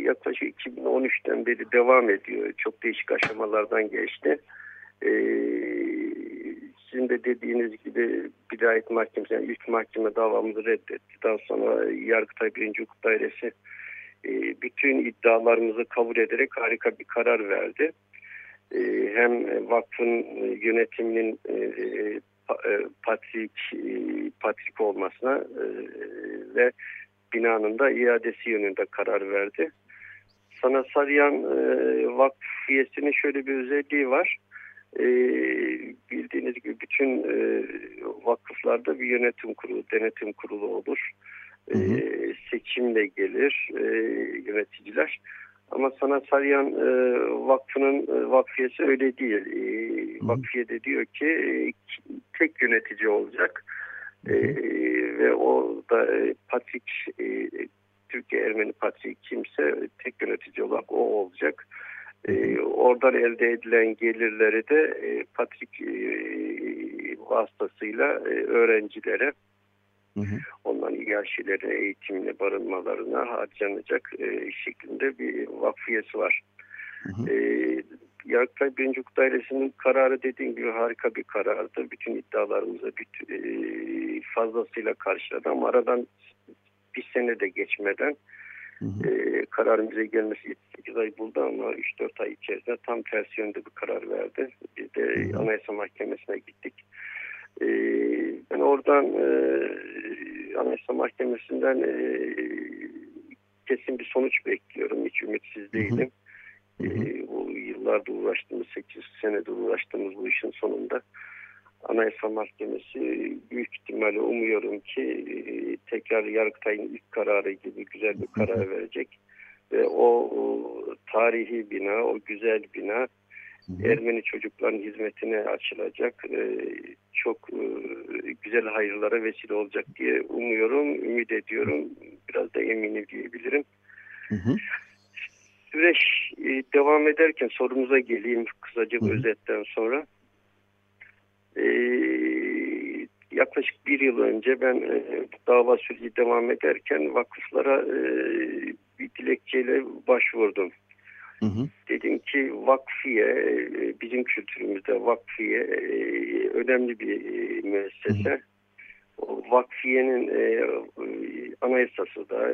yaklaşık 2013'ten beri devam ediyor. Çok değişik aşamalardan geçti. E, sizin de dediğiniz gibi Bidayet Mahkemesi, yani ilk mahkeme davamızı reddetti. Daha sonra Yargıtay 1. Hukuk Dairesi e, bütün iddialarımızı kabul ederek harika bir karar verdi. E, hem vakfın yönetiminin e, patrik, patrik olmasına ve binanın da iadesi yönünde karar verdi. Sana Saryan Vakfiyesi'nin şöyle bir özelliği var e, bildiğiniz gibi bütün e, vakıflarda bir yönetim kurulu, denetim kurulu olur. E, seçimle gelir e, yöneticiler. Ama Sana Saryan e, Vakfı'nın e, vakfiyesi öyle değil. E, vakfiye de diyor ki e, tek yönetici olacak. E, ve o da e, Patrik e, Türkiye Ermeni Patrik kimse tek yönetici olarak o olacak. E, oradan elde edilen gelirleri de e, Patrik e, vasıtasıyla e, öğrencilere hı hı. onların yaşilerine, eğitimine, barınmalarına harcanacak e, şeklinde bir vakfiyesi var. Hı hı. E, Yargıtay 1. Hukuk Dairesi'nin kararı dediğim gibi harika bir karardı. Bütün iddialarımızı bütün, e, fazlasıyla karşıladı ama aradan bir sene de geçmeden Hı E, kararın bize gelmesi 8 ay buldu ama 3-4 ay içerisinde tam tersi yönde bir karar verdi. Biz de hı Anayasa Mahkemesi'ne gittik. E, ben oradan e, Anayasa Mahkemesi'nden e, kesin bir sonuç bekliyorum. Hiç ümitsiz değilim. Hı hı. E, bu yıllarda uğraştığımız, 8 senedir uğraştığımız bu işin sonunda Anayasa Mahkemesi büyük ihtimalle umuyorum ki e, tekrar Yargıtay'ın ilk kararı gibi güzel bir karar verecek. Ve o, o tarihi bina, o güzel bina Ermeni çocukların hizmetine açılacak. E, çok e, güzel hayırlara vesile olacak diye umuyorum, ümit ediyorum. Biraz da eminim diyebilirim. Hı hı. Süreç devam ederken sorumuza geleyim kısaca bir özetten sonra e, yaklaşık bir yıl önce ben e, dava süreci devam ederken vakıflara e, bir dilekçeyle başvurdum. Hı hı. Dedim ki vakfiye, e, bizim kültürümüzde vakfiye e, önemli bir e, müessese. Hı hı. O vakfiyenin e, anayasası da,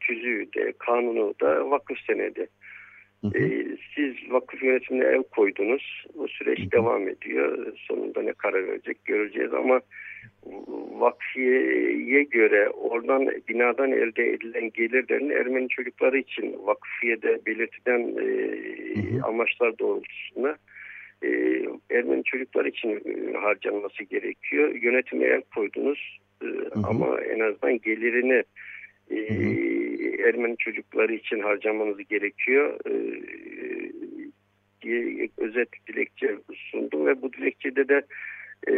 tüzüğü de, kanunu da vakıf senedi. E, siz vakıf yönetimine el koydunuz. Bu süreç hı hı. devam ediyor. Sonunda ne karar verecek göreceğiz ama vakfiyeye göre oradan binadan elde edilen gelirlerin Ermeni çocukları için vakfiyede belirtilen e, amaçlar doğrultusunda e, Ermeni çocuklar için e, harcanması gerekiyor. Yönetime el koydunuz e, ama en azından gelirini e, Ermeni çocukları için harcamanız gerekiyor e, diye özet dilekçe sundum ve bu dilekçede de e,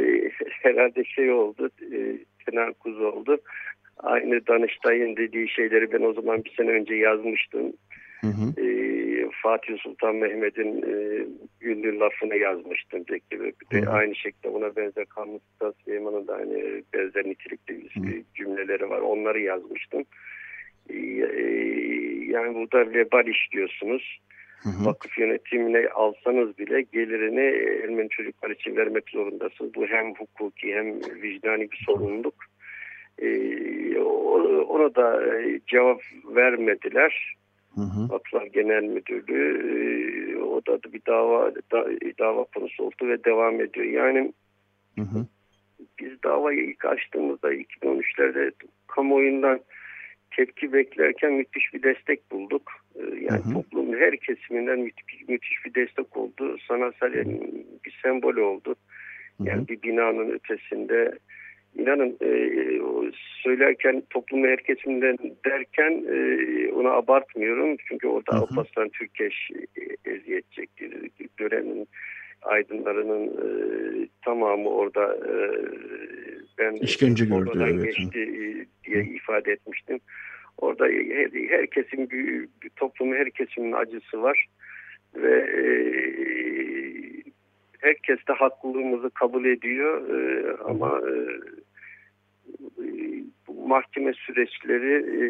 herhalde şey oldu, e, tenakuz oldu. Aynı Danıştay'ın dediği şeyleri ben o zaman bir sene önce yazmıştım. Hı hı. E, Fatih Sultan Mehmet'in e, ünlü lafını yazmıştım. Peki. Bir de aynı şekilde buna benzer Kanuni Sultan Süleyman'ın da aynı benzer nitelikli cümleleri var. Onları yazmıştım. E, yani burada vebal işliyorsunuz. Hı hı. Vakıf yönetimine alsanız bile gelirini Ermeni çocuklar için vermek zorundasınız. Bu hem hukuki hem vicdani bir sorumluluk. Ee, ona da e, cevap vermediler. Hı hı. Vakıflar Genel Müdürlüğü e, o da bir dava da, dava konusu oldu ve devam ediyor. Yani hı hı. biz davayı ilk açtığımızda 2013'lerde kamuoyundan tepki beklerken müthiş bir destek bulduk. Ee, yani hı hı. toplumun her kesiminden müthiş, müthiş bir destek oldu. Sanatsal bir sembol oldu. Yani hı hı. bir binanın ötesinde inanın e, söylerken toplumun her kesiminden derken e, onu abartmıyorum. Çünkü orada Alparslan Türkeş e, eziyet çekti. Dönemin aydınlarının e, tamamı orada e, ben işkence gördü evet. geçti e, diye ifade etmiştim. Orada her, herkesin bir, bir toplumun her kesimin acısı var ve e, herkes de haklılığımızı kabul ediyor e, ama e, mahkeme süreçleri e,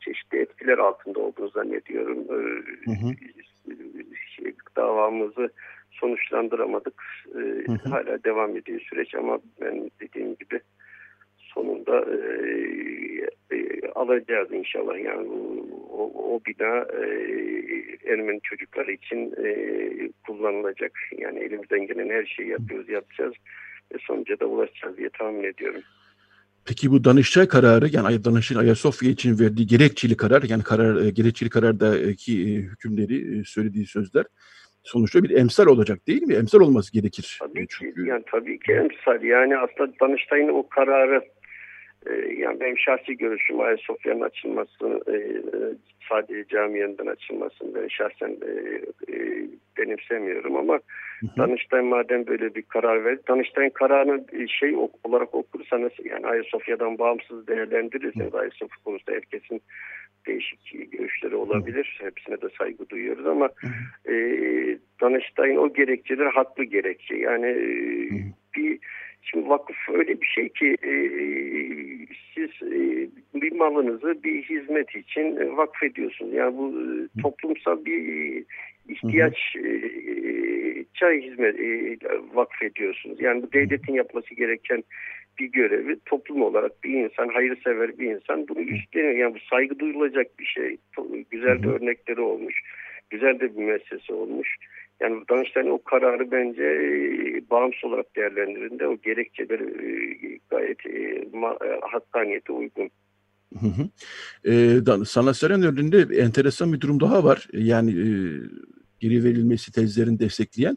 çeşitli etkiler altında olduğunu zannediyorum. E, hı hı. Şey, davamızı sonuçlandıramadık. E, hı hı. Hala devam ediyor süreç ama ben dediğim gibi sonunda e, e, alacağız inşallah. Yani o, o bina e, Ermeni çocukları için e, kullanılacak. Yani elimizden gelen her şeyi yapıyoruz, yapacağız ve sonuca da ulaşacağız diye tahmin ediyorum. Peki bu Danıştay kararı yani Danıştay Ayasofya için verdiği gerekçeli karar yani karar e, gerekçeli karardaki e, hükümleri e, söylediği sözler sonuçta bir emsal olacak değil mi? Emsal olması gerekir. Tabii Çünkü... ki yani tabii ki emsal. Yani aslında Danıştay'ın o kararı yani benim şahsi görüşüm Ayasofya'nın açılması sadece cami yanından açılmasını ben şahsen e, e, benimsemiyorum ama hı hı. Danıştay madem böyle bir karar verdi, Danıştay'ın kararını şey olarak okursanız yani Ayasofya'dan bağımsız değerlendirirseniz Ayasofya konusunda herkesin değişik görüşleri olabilir. Hı. Hepsine de saygı duyuyoruz ama hı. e, Danıştay'ın o gerekçeler haklı gerekçe. Yani e, bir Şimdi vakıf öyle bir şey ki e, siz e, bir malınızı bir hizmet için e, vakfediyorsunuz. Yani bu e, toplumsal bir e, ihtiyaç e, çay hizmet e, vakfediyorsunuz. Yani bu devletin yapması gereken bir görevi toplum olarak bir insan, hayırsever bir insan bunu üstleniyor. Yani bu saygı duyulacak bir şey. Güzel de örnekleri olmuş. Güzel de bir meselesi olmuş. Yani Danıştay'ın o kararı bence e, bağımsız olarak değerlendirinde o gerekçeleri e, gayet e, e, hakkaniyete uygun. Hı hı. Ee, Sanatsar'ın önünde enteresan bir durum daha var. Yani e, geri verilmesi tezlerini destekleyen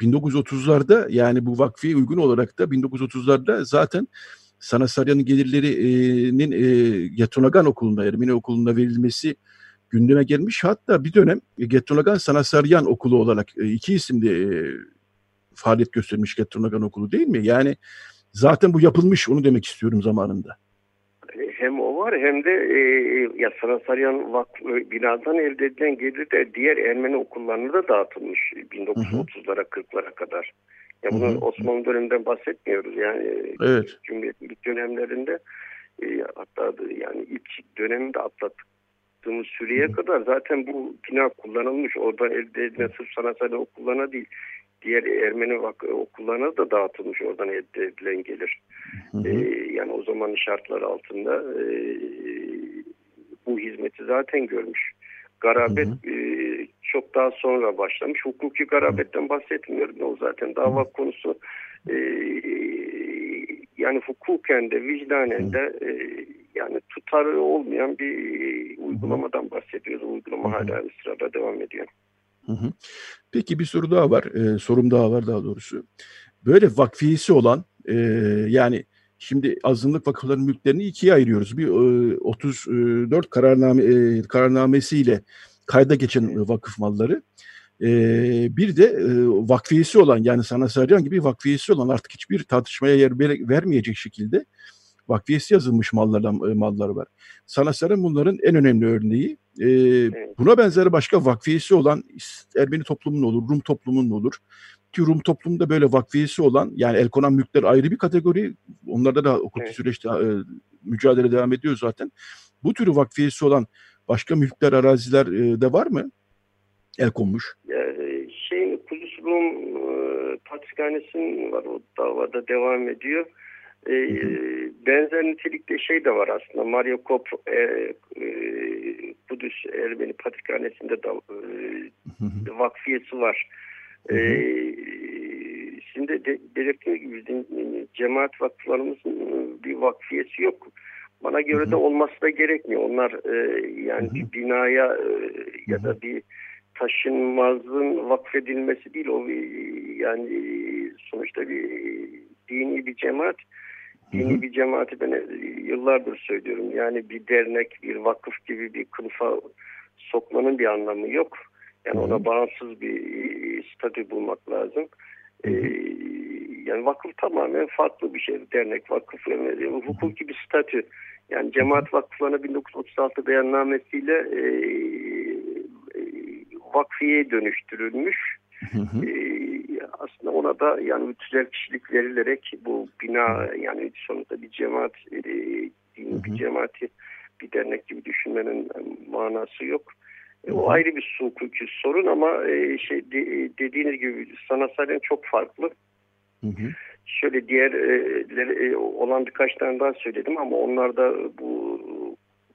1930'larda yani bu vakfiye uygun olarak da 1930'larda zaten Sanasarya'nın gelirlerinin e, Yatonagan Okulu'nda Ermeni Okulu'nda verilmesi gündeme gelmiş. Hatta bir dönem Gettonagan Sanasaryan Okulu olarak iki isimde e, faaliyet göstermiş Gettonagan Okulu değil mi? Yani zaten bu yapılmış onu demek istiyorum zamanında. Var hem de e, ya Sanasaryan Vakfı binadan elde edilen gelir de diğer Ermeni okullarına da dağıtılmış 1930'lara 40'lara kadar. Ya bunu hı hı. Osmanlı döneminden bahsetmiyoruz yani evet. Cumhuriyetlik dönemlerinde e, hatta yani ilk döneminde atlattık baktığımız süreye kadar zaten bu bina kullanılmış. Oradan elde edilen sırf sanatsal okullarına değil diğer Ermeni okullarına da dağıtılmış oradan elde edilen gelir. Hı hı. Ee, yani o zaman şartlar altında e, bu hizmeti zaten görmüş. Garabet hı hı. E, çok daha sonra başlamış. Hukuki garabetten bahsetmiyorum. O zaten dava hı. konusu e, yani hukuken de vicdanen de e, yani tutarı olmayan bir uygulamadan bahsediyoruz. Uygulama hala ısrarla devam ediyor. Hı hı. Peki bir soru daha var. Ee, sorum daha var daha doğrusu. Böyle vakfiyesi olan e, yani şimdi azınlık vakıfların mülklerini ikiye ayırıyoruz. Bir e, 34 kararname e, kararnamesiyle kayda geçen vakıf malları. E, bir de e, vakfiyesi olan yani sana Sarıyan gibi vakfiyesi olan artık hiçbir tartışmaya yer vermeyecek şekilde vakfiyesi yazılmış mallardan, e, malları var. Sanatçıların bunların en önemli örneği. E, buna benzer başka vakfiyesi olan Ermeni toplumunun olur, Rum toplumunun olur. Ki Rum toplumunda böyle vakfiyesi olan yani el konan mülkler ayrı bir kategori. Onlarda da hukuki evet. süreçte e, mücadele devam ediyor zaten. Bu türü vakfiyesi olan başka mülkler, araziler e, de var mı? El konmuş. Yani şeyin Kudüs Rum e, Patrikhanesi'nin var o davada devam ediyor. E, benzer nitelikte şey de var aslında. Mario Kop e, e, Kudüs Ermeni Patrikhanesi'nde de e, vakfiyesi var. E, şimdi de, belirttiğim gibi cemaat vakıflarımızın bir vakfiyesi yok. Bana göre Hı -hı. de olması da gerekmiyor. Onlar e, yani Hı bir binaya e, ya da bir taşınmazın vakfedilmesi değil o yani sonuçta bir dini bir cemaat Hı -hı. bir cemaati ben yıllardır söylüyorum yani bir dernek bir vakıf gibi bir kılıfa sokmanın bir anlamı yok yani Hı -hı. ona bağımsız bir statü bulmak lazım Hı. Ee, yani vakıf tamamen farklı bir şey dernek vakıf yani hukuki bir statü yani cemaat vakıflarına 1936 beyannamesiyle e, vakfiye dönüştürülmüş. Hı hı. Ee, aslında ona da yani tüzel kişilik verilerek bu bina yani sonunda bir cemaat e, dini bir cemaati bir dernek gibi düşünmenin manası yok. E, o ayrı bir hukuki sorun ama e, şey de, dediğiniz gibi sanatsal çok farklı. Hı hı. Şöyle diğer e, e, olan birkaç tane daha söyledim ama onlar da bu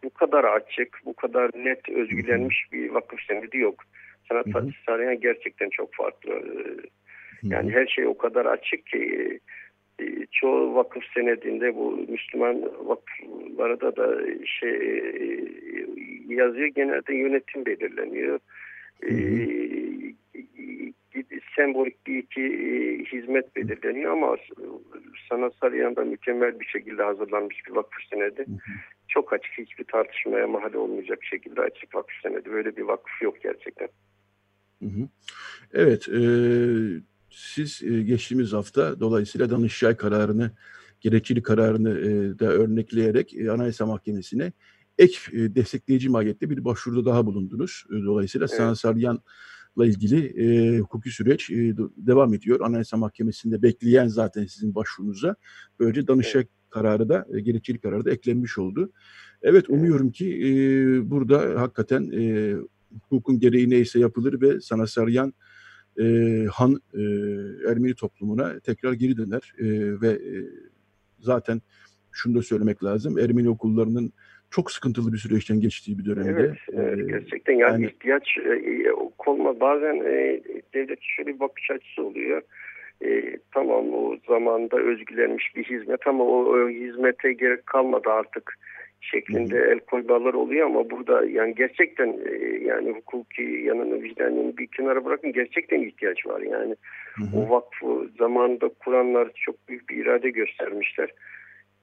bu kadar açık, bu kadar net özgülenmiş bir vakıf senedi yok. Sanat Fatih gerçekten çok farklı. Yani her şey o kadar açık ki e, çoğu vakıf senedinde bu Müslüman vakıflarda da şey e, yazıyor genelde yönetim belirleniyor. Hı sembolik bir iki hizmet belirleniyor ama sanatsal yanında mükemmel bir şekilde hazırlanmış bir vakıf senedi. Çok açık hiçbir tartışmaya mahal olmayacak şekilde açık vakıf senedi. Böyle bir vakıf yok gerçekten. Hı hı. Evet, e, siz e, geçtiğimiz hafta dolayısıyla Danıştay kararını, gerekçeli kararını e, da örnekleyerek e, Anayasa Mahkemesi'ne ek e, destekleyici mahiyette bir başvuruda daha bulundunuz. E, dolayısıyla evet. Sana Saryan'la ilgili e, hukuki süreç e, devam ediyor. Anayasa Mahkemesi'nde bekleyen zaten sizin başvurunuza. Böylece Danıştay evet. kararı da, e, gerekçeli kararı da eklenmiş oldu. Evet, umuyorum ki e, burada hakikaten e, hukukun gereği neyse yapılır ve sana Saryan e, Han e, Ermeni toplumuna tekrar geri döner e, ve e, zaten şunu da söylemek lazım Ermeni okullarının çok sıkıntılı bir süreçten geçtiği bir dönemde. Evet, e, gerçekten yani, yani ihtiyaç e, konma bazen e, devlet şöyle bir bakış açısı oluyor. E, tamam o zamanda özgülenmiş bir hizmet ama o, o hizmete gerek kalmadı artık şeklinde el koymalar oluyor ama burada yani gerçekten e, yani hukuki yanını vicdanını bir kenara bırakın gerçekten ihtiyaç var yani hı hı. o vakfı zamanında kuranlar çok büyük bir irade göstermişler. Hı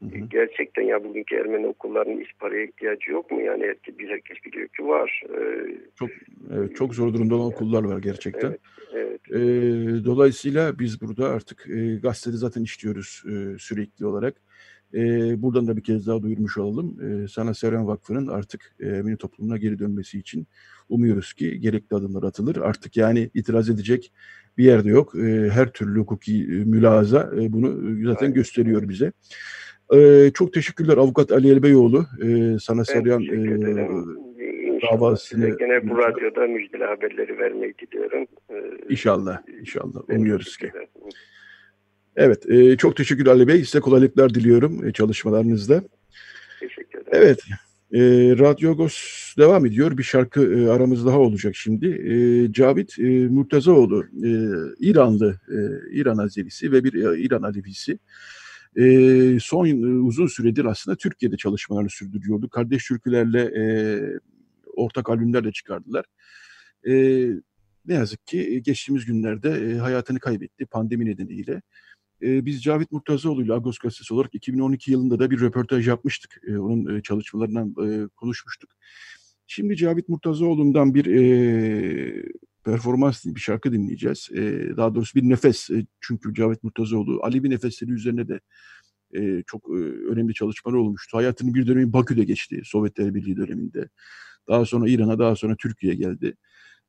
hı. Gerçekten ya bugünkü Ermeni okullarının iş paraya ihtiyacı yok mu? Yani herkes, bir herkes biliyor ki var. Ee, çok evet, çok zor durumda olan okullar var gerçekten. Evet, evet. Ee, dolayısıyla biz burada artık e, gazetede zaten işliyoruz e, sürekli olarak e, buradan da bir kez daha duyurmuş olalım. E, Sana Seren Vakfı'nın artık e, Ermeni toplumuna geri dönmesi için umuyoruz ki gerekli adımlar atılır. Artık yani itiraz edecek bir yerde yok. E, her türlü hukuki e, mülaza e, bunu zaten Aynen. gösteriyor bize. E, çok teşekkürler Avukat Ali Elbeyoğlu. E, Sana Sarıyan e, davasını... Gene bu radyoda müjdeli haberleri vermeyi diliyorum. Ee, inşallah, inşallah. Umuyoruz ki. Evet, e, çok teşekkür Ali Bey. Size kolaylıklar diliyorum e, çalışmalarınızda. Teşekkür ederim. Evet, e, Radyo Agos devam ediyor. Bir şarkı e, aramız daha olacak şimdi. E, Cavit e, Murtazaoğlu, e, İranlı, e, İran Azerisi ve bir e, İran Alevisi. E, son e, uzun süredir aslında Türkiye'de çalışmalarını sürdürüyordu. Kardeş türkülerle e, ortak albümler de çıkardılar. E, ne yazık ki geçtiğimiz günlerde e, hayatını kaybetti pandemi nedeniyle. E, biz Cavit Murtazaoğlu ile Agos Gazetesi olarak 2012 yılında da bir röportaj yapmıştık. E, onun e, çalışmalarından e, konuşmuştuk. Şimdi Cavit Murtazaoğlu'ndan bir e, performans bir şarkı dinleyeceğiz. E, daha doğrusu bir nefes. E, çünkü Cavit Murtazaoğlu Alevi nefesleri üzerine de e, çok e, önemli çalışmalar olmuştu. Hayatının bir dönemi Bakü'de geçti. Sovyetler Birliği döneminde. Daha sonra İran'a, daha sonra Türkiye'ye geldi.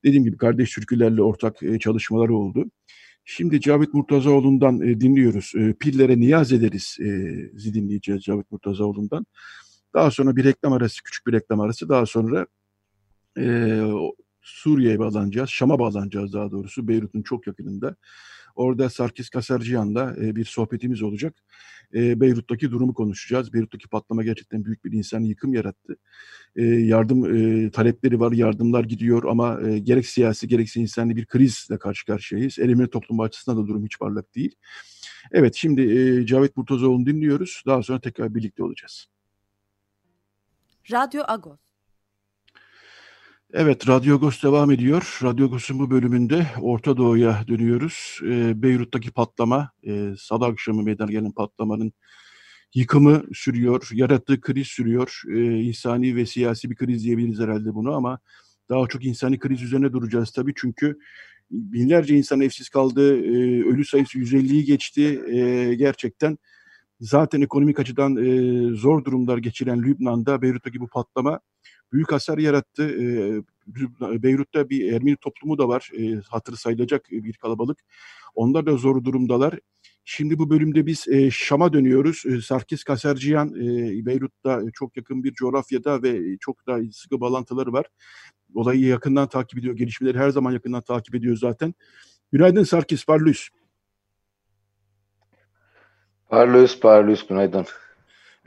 Dediğim gibi kardeş türkülerle ortak e, çalışmaları oldu. Şimdi Cavit Murtazaoğlu'ndan e, dinliyoruz. E, Pillere niyaz ederiz e, dinleyeceğiz Cavit Murtazaoğlu'ndan. Daha sonra bir reklam arası, küçük bir reklam arası. Daha sonra e, Suriye'ye bağlanacağız, Şam'a bağlanacağız daha doğrusu Beyrut'un çok yakınında. Orada Sarkis Kasarciyan'la e, bir sohbetimiz olacak. E, Beyrut'taki durumu konuşacağız. Beyrut'taki patlama gerçekten büyük bir insan yıkım yarattı. E, yardım e, talepleri var, yardımlar gidiyor ama e, gerek siyasi gerekse insani bir krizle karşı karşıyayız. Elimine toplum açısından da durum hiç parlak değil. Evet şimdi e, Cavit Murtazoğlu'nu dinliyoruz. Daha sonra tekrar birlikte olacağız. Radyo Agos. Evet, Radyo Agos devam ediyor. Radyo Agos'un bu bölümünde Orta Doğu'ya dönüyoruz. E, Beyrut'taki patlama, e, salı akşamı meydana gelen patlamanın yıkımı sürüyor, yarattığı kriz sürüyor. E, insani ve siyasi bir kriz diyebiliriz herhalde bunu ama daha çok insani kriz üzerine duracağız tabii çünkü binlerce insan evsiz kaldı, e, ölü sayısı 150'yi geçti. E, gerçekten zaten ekonomik açıdan e, zor durumlar geçiren Lübnan'da Beyrut'taki bu patlama büyük hasar yarattı. E, Beyrut'ta bir Ermeni toplumu da var. E, hatırı sayılacak bir kalabalık. Onlar da zor durumdalar. Şimdi bu bölümde biz e, Şam'a dönüyoruz. E, Sarkis Kaserciyan Beyrut'ta çok yakın bir coğrafyada ve çok da sıkı bağlantıları var. Olayı yakından takip ediyor. Gelişmeleri her zaman yakından takip ediyor zaten. Günaydın Sarkis Parlus. Parlus, Parlus günaydın.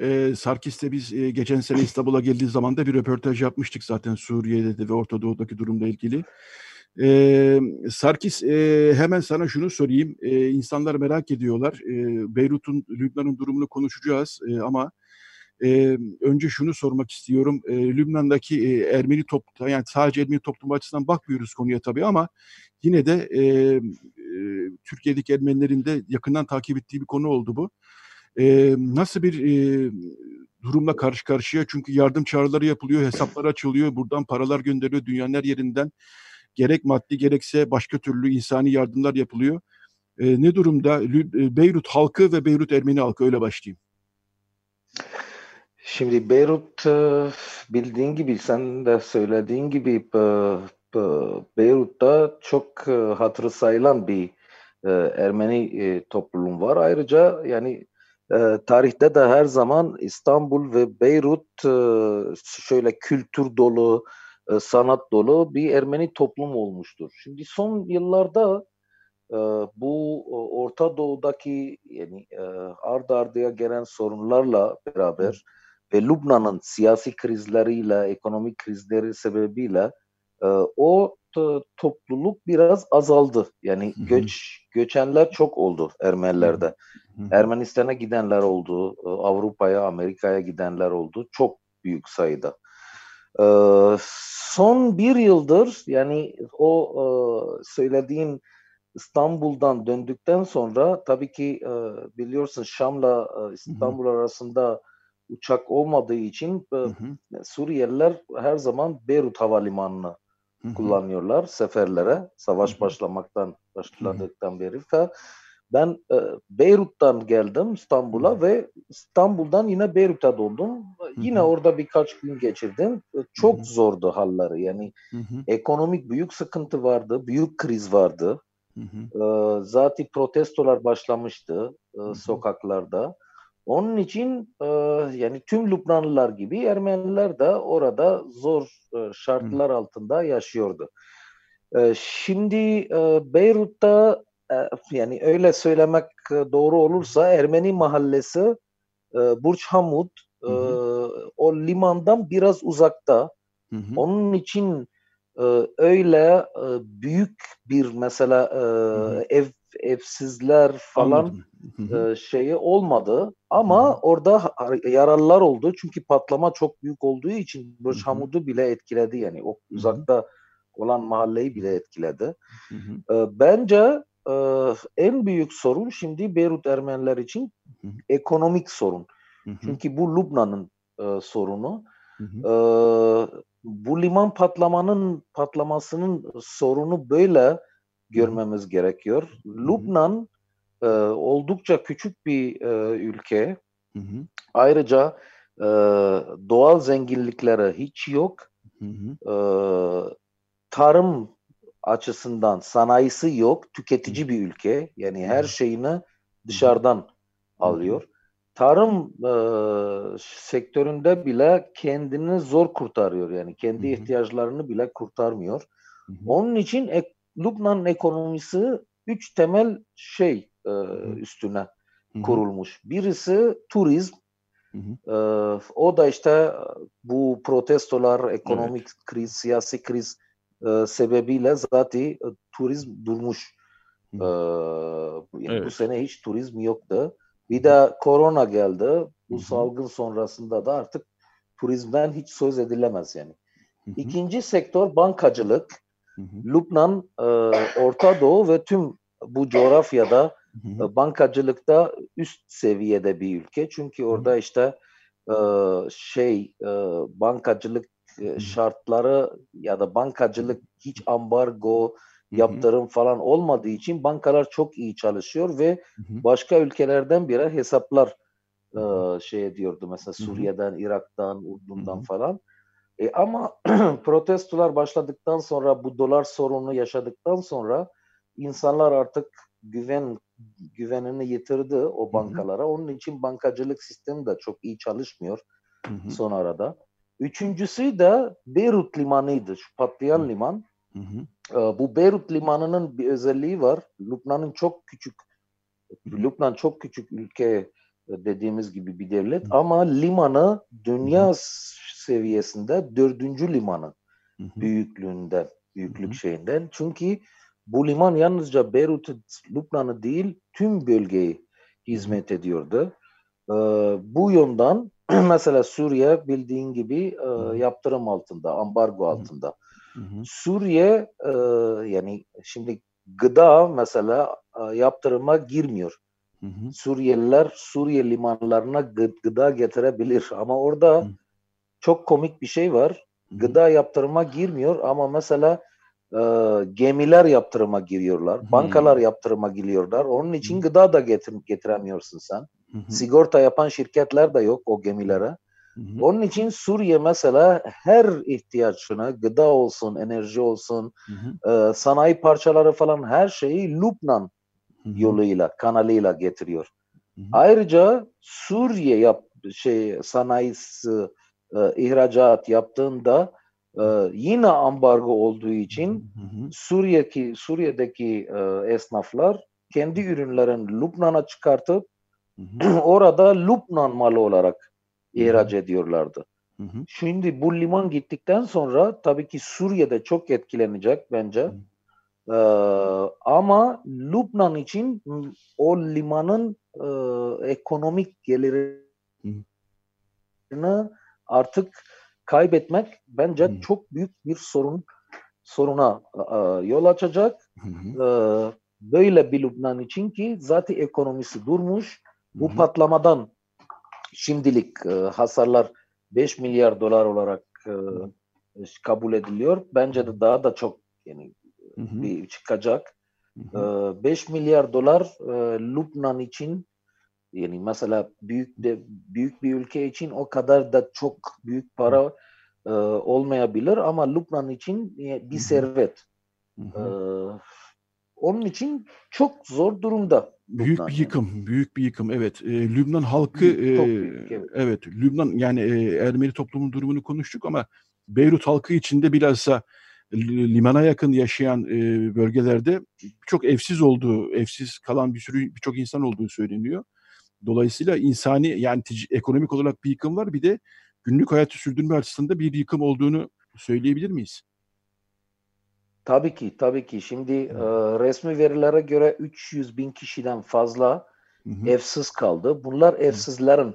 Ee, Sarkis'te biz e, geçen sene İstanbul'a geldiği zaman da bir röportaj yapmıştık zaten Suriye'de de ve Orta Doğu'daki durumla ilgili. Ee, Sarkis e, hemen sana şunu sorayım. E, insanlar merak ediyorlar. E, Beyrut'un, Lübnan'ın durumunu konuşacağız e, ama e, önce şunu sormak istiyorum. E, Lübnan'daki e, Ermeni toplum, yani sadece Ermeni toplum açısından bakmıyoruz konuya tabii ama yine de e, e, Türkiye'deki Ermenilerin de yakından takip ettiği bir konu oldu bu. E, nasıl bir e, durumla karşı karşıya? Çünkü yardım çağrıları yapılıyor, hesaplar açılıyor, buradan paralar gönderiliyor dünyanın her yerinden. Gerek maddi gerekse başka türlü insani yardımlar yapılıyor. E, ne durumda Beyrut halkı ve Beyrut Ermeni halkı öyle başlayayım. Şimdi Beyrut bildiğin gibi sen de söylediğin gibi Beyrut'ta çok hatırı sayılan bir Ermeni toplum var. Ayrıca yani tarihte de her zaman İstanbul ve Beyrut şöyle kültür dolu, sanat dolu bir Ermeni toplum olmuştur. Şimdi son yıllarda bu Orta Doğu'daki yani ard ardıya gelen sorunlarla beraber ve Lübnan'ın siyasi krizleriyle, ekonomik krizleri sebebiyle o topluluk biraz azaldı. Yani göç göçenler çok oldu Ermenilerde. Ermenistan'a gidenler oldu, Avrupa'ya, Amerika'ya gidenler oldu. Çok büyük sayıda. Son bir yıldır yani o söylediğin İstanbul'dan döndükten sonra tabii ki biliyorsun Şam'la İstanbul arasında uçak olmadığı için hı. Suriyeliler her zaman Beyrut Havalimanı'nı kullanıyorlar seferlere savaş başlamaktan başladıktan beri. Ben e, Beyrut'tan geldim İstanbul'a ve İstanbul'dan yine Beyrut'a döndüm. Yine orada birkaç gün geçirdim. Çok hı hı. zordu halleri. Yani ekonomik büyük sıkıntı vardı, büyük kriz vardı. Hı hı. E, zaten protestolar başlamıştı e, sokaklarda. Onun için e, yani tüm Lübnanlılar gibi Ermeniler de orada zor e, şartlar Hı. altında yaşıyordu. E, şimdi e, Beyrut'ta e, yani öyle söylemek doğru olursa Ermeni mahallesi e, Burç Hamud e, o limandan biraz uzakta. Hı hı. Onun için e, öyle e, büyük bir mesela e, hı hı. ev evsizler falan e, şeyi olmadı. Ama orada yaralılar oldu. Çünkü patlama çok büyük olduğu için Burj Hamud'u bile etkiledi. Yani o uzakta olan mahalleyi bile etkiledi. E, bence e, en büyük sorun şimdi Beyrut Ermeniler için ekonomik sorun. Çünkü bu Lübnan'ın e, sorunu. E, bu liman patlamanın patlamasının sorunu böyle görmemiz gerekiyor. Lübnan e, oldukça küçük bir e, ülke. Hı hı. Ayrıca e, doğal zenginlikleri hiç yok. Hı hı. E, tarım açısından sanayisi yok. Tüketici bir ülke. Yani her şeyini dışarıdan hı alıyor. Tarım e, sektöründe bile kendini zor kurtarıyor. Yani kendi hı hı. ihtiyaçlarını bile kurtarmıyor. Hı hı. Onun için ek, Lübnan ekonomisi üç temel şey e, üstüne hı hı. kurulmuş. Birisi turizm. E, o da işte bu protestolar, ekonomik evet. kriz, siyasi kriz e, sebebiyle zaten e, turizm durmuş. E, yani evet. Bu sene hiç turizm yoktu. Bir de korona geldi. Bu Hı-hı. salgın sonrasında da artık turizmden hiç söz edilemez yani. Hı-hı. İkinci sektör bankacılık. Hı-hı. Lübnan, e, Orta Doğu ve tüm bu coğrafyada Bankacılıkta üst seviyede bir ülke. Çünkü orada işte e, şey e, bankacılık e, şartları ya da bankacılık hiç ambargo, yaptırım falan olmadığı için bankalar çok iyi çalışıyor ve başka ülkelerden biri hesaplar e, şey ediyordu. Mesela Suriye'den, Irak'tan, Urdun'dan falan. E, ama protestolar başladıktan sonra bu dolar sorunu yaşadıktan sonra insanlar artık güven güvenini yitirdi o bankalara. Onun için bankacılık sistemi de çok iyi çalışmıyor son arada. Üçüncüsü de Beyrut limanıydı. Şu patlayan liman. Hı hı. Bu Beyrut limanının bir özelliği var. Lübnan'ın çok küçük, Lübnan çok küçük ülke dediğimiz gibi bir devlet hı. ama limanı dünya hı. seviyesinde dördüncü limanı hı hı. büyüklüğünde, büyüklük hı hı. şeyinden. Çünkü bu liman yalnızca Beyrut, Lübnan'ı değil tüm bölgeyi hizmet ediyordu. bu yönden mesela Suriye bildiğin gibi yaptırım altında, ambargo altında. Hı hı. Suriye e, yani şimdi gıda mesela e, yaptırıma girmiyor. Hı hı. Suriyeliler Suriye limanlarına gı- gıda getirebilir ama orada hı. çok komik bir şey var. Hı hı. Gıda yaptırıma girmiyor ama mesela e, gemiler yaptırıma giriyorlar. Hı. Bankalar yaptırıma giriyorlar. Onun için gıda da getir, getiremiyorsun sen. Hı. Sigorta yapan şirketler de yok o gemilere. Hı. Onun için Suriye mesela her ihtiyaçına gıda olsun, enerji olsun, hı. E, sanayi parçaları falan her şeyi Lübnan hı. yoluyla, kanalıyla getiriyor. Hı. Ayrıca Suriye yap şey sanayisi e, ihracat yaptığında e, yine ambargo olduğu için. Suriye'deki Suriye'deki e, esnaflar kendi ürünlerini Lübnan'a çıkartıp orada Lübnan malı olarak ihraç ediyorlardı. Hı hı. Şimdi bu liman gittikten sonra tabii ki Suriye'de çok etkilenecek bence. Hı. Ee, ama Lübnan için o limanın e, ekonomik gelirini artık kaybetmek bence hı. çok büyük bir sorun soruna e, yol açacak. Hı. Ee, böyle bir Lübnan için ki zaten ekonomisi durmuş. Bu hı. patlamadan şimdilik e, hasarlar 5 milyar dolar olarak e, kabul ediliyor. Bence de daha da çok yani hı. bir çıkacak. Hı hı. E, 5 milyar dolar e, Lübnan için yani mesela büyük de büyük bir ülke için o kadar da çok büyük para e, olmayabilir ama Lübnan için bir servet. E, onun için çok zor durumda. Büyük Lübnan bir yıkım, yani. büyük bir yıkım. Evet, e, Lübnan halkı büyük, e, büyük, evet. evet, Lübnan yani e, Ermeni toplumun durumunu konuştuk ama Beyrut halkı içinde bilhassa limana yakın yaşayan e, bölgelerde çok evsiz olduğu, evsiz kalan bir sürü birçok insan olduğu söyleniyor. Dolayısıyla insani yani ekonomik olarak bir yıkım var. Bir de günlük hayatı sürdürme açısından bir yıkım olduğunu söyleyebilir miyiz? Tabii ki, tabii ki. Şimdi e, resmi verilere göre 300 bin kişiden fazla hı hı. evsiz kaldı. Bunlar evsizlerin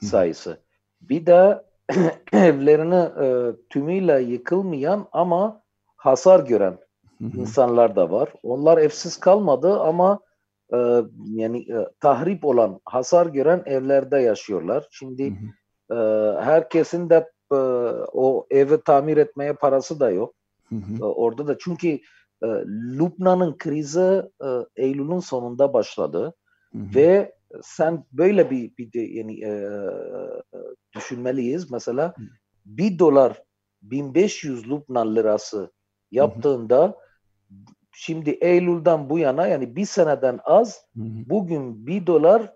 hı. sayısı. Bir de evlerini e, tümüyle yıkılmayan ama hasar gören hı hı. insanlar da var. Onlar evsiz kalmadı ama e, yani e, tahrip olan, hasar gören evlerde yaşıyorlar. Şimdi hı hı. E, herkesin de e, o evi tamir etmeye parası da yok. Hı hı. Orada da çünkü e, Lübnan'ın krizi e, Eylül'ün sonunda başladı hı hı. ve sen böyle bir, bir de, yani e, düşünmeliyiz. Mesela hı. bir dolar 1500 Lübnan lirası yaptığında hı hı. Şimdi Eylül'den bu yana yani bir seneden az hı hı. bugün bir dolar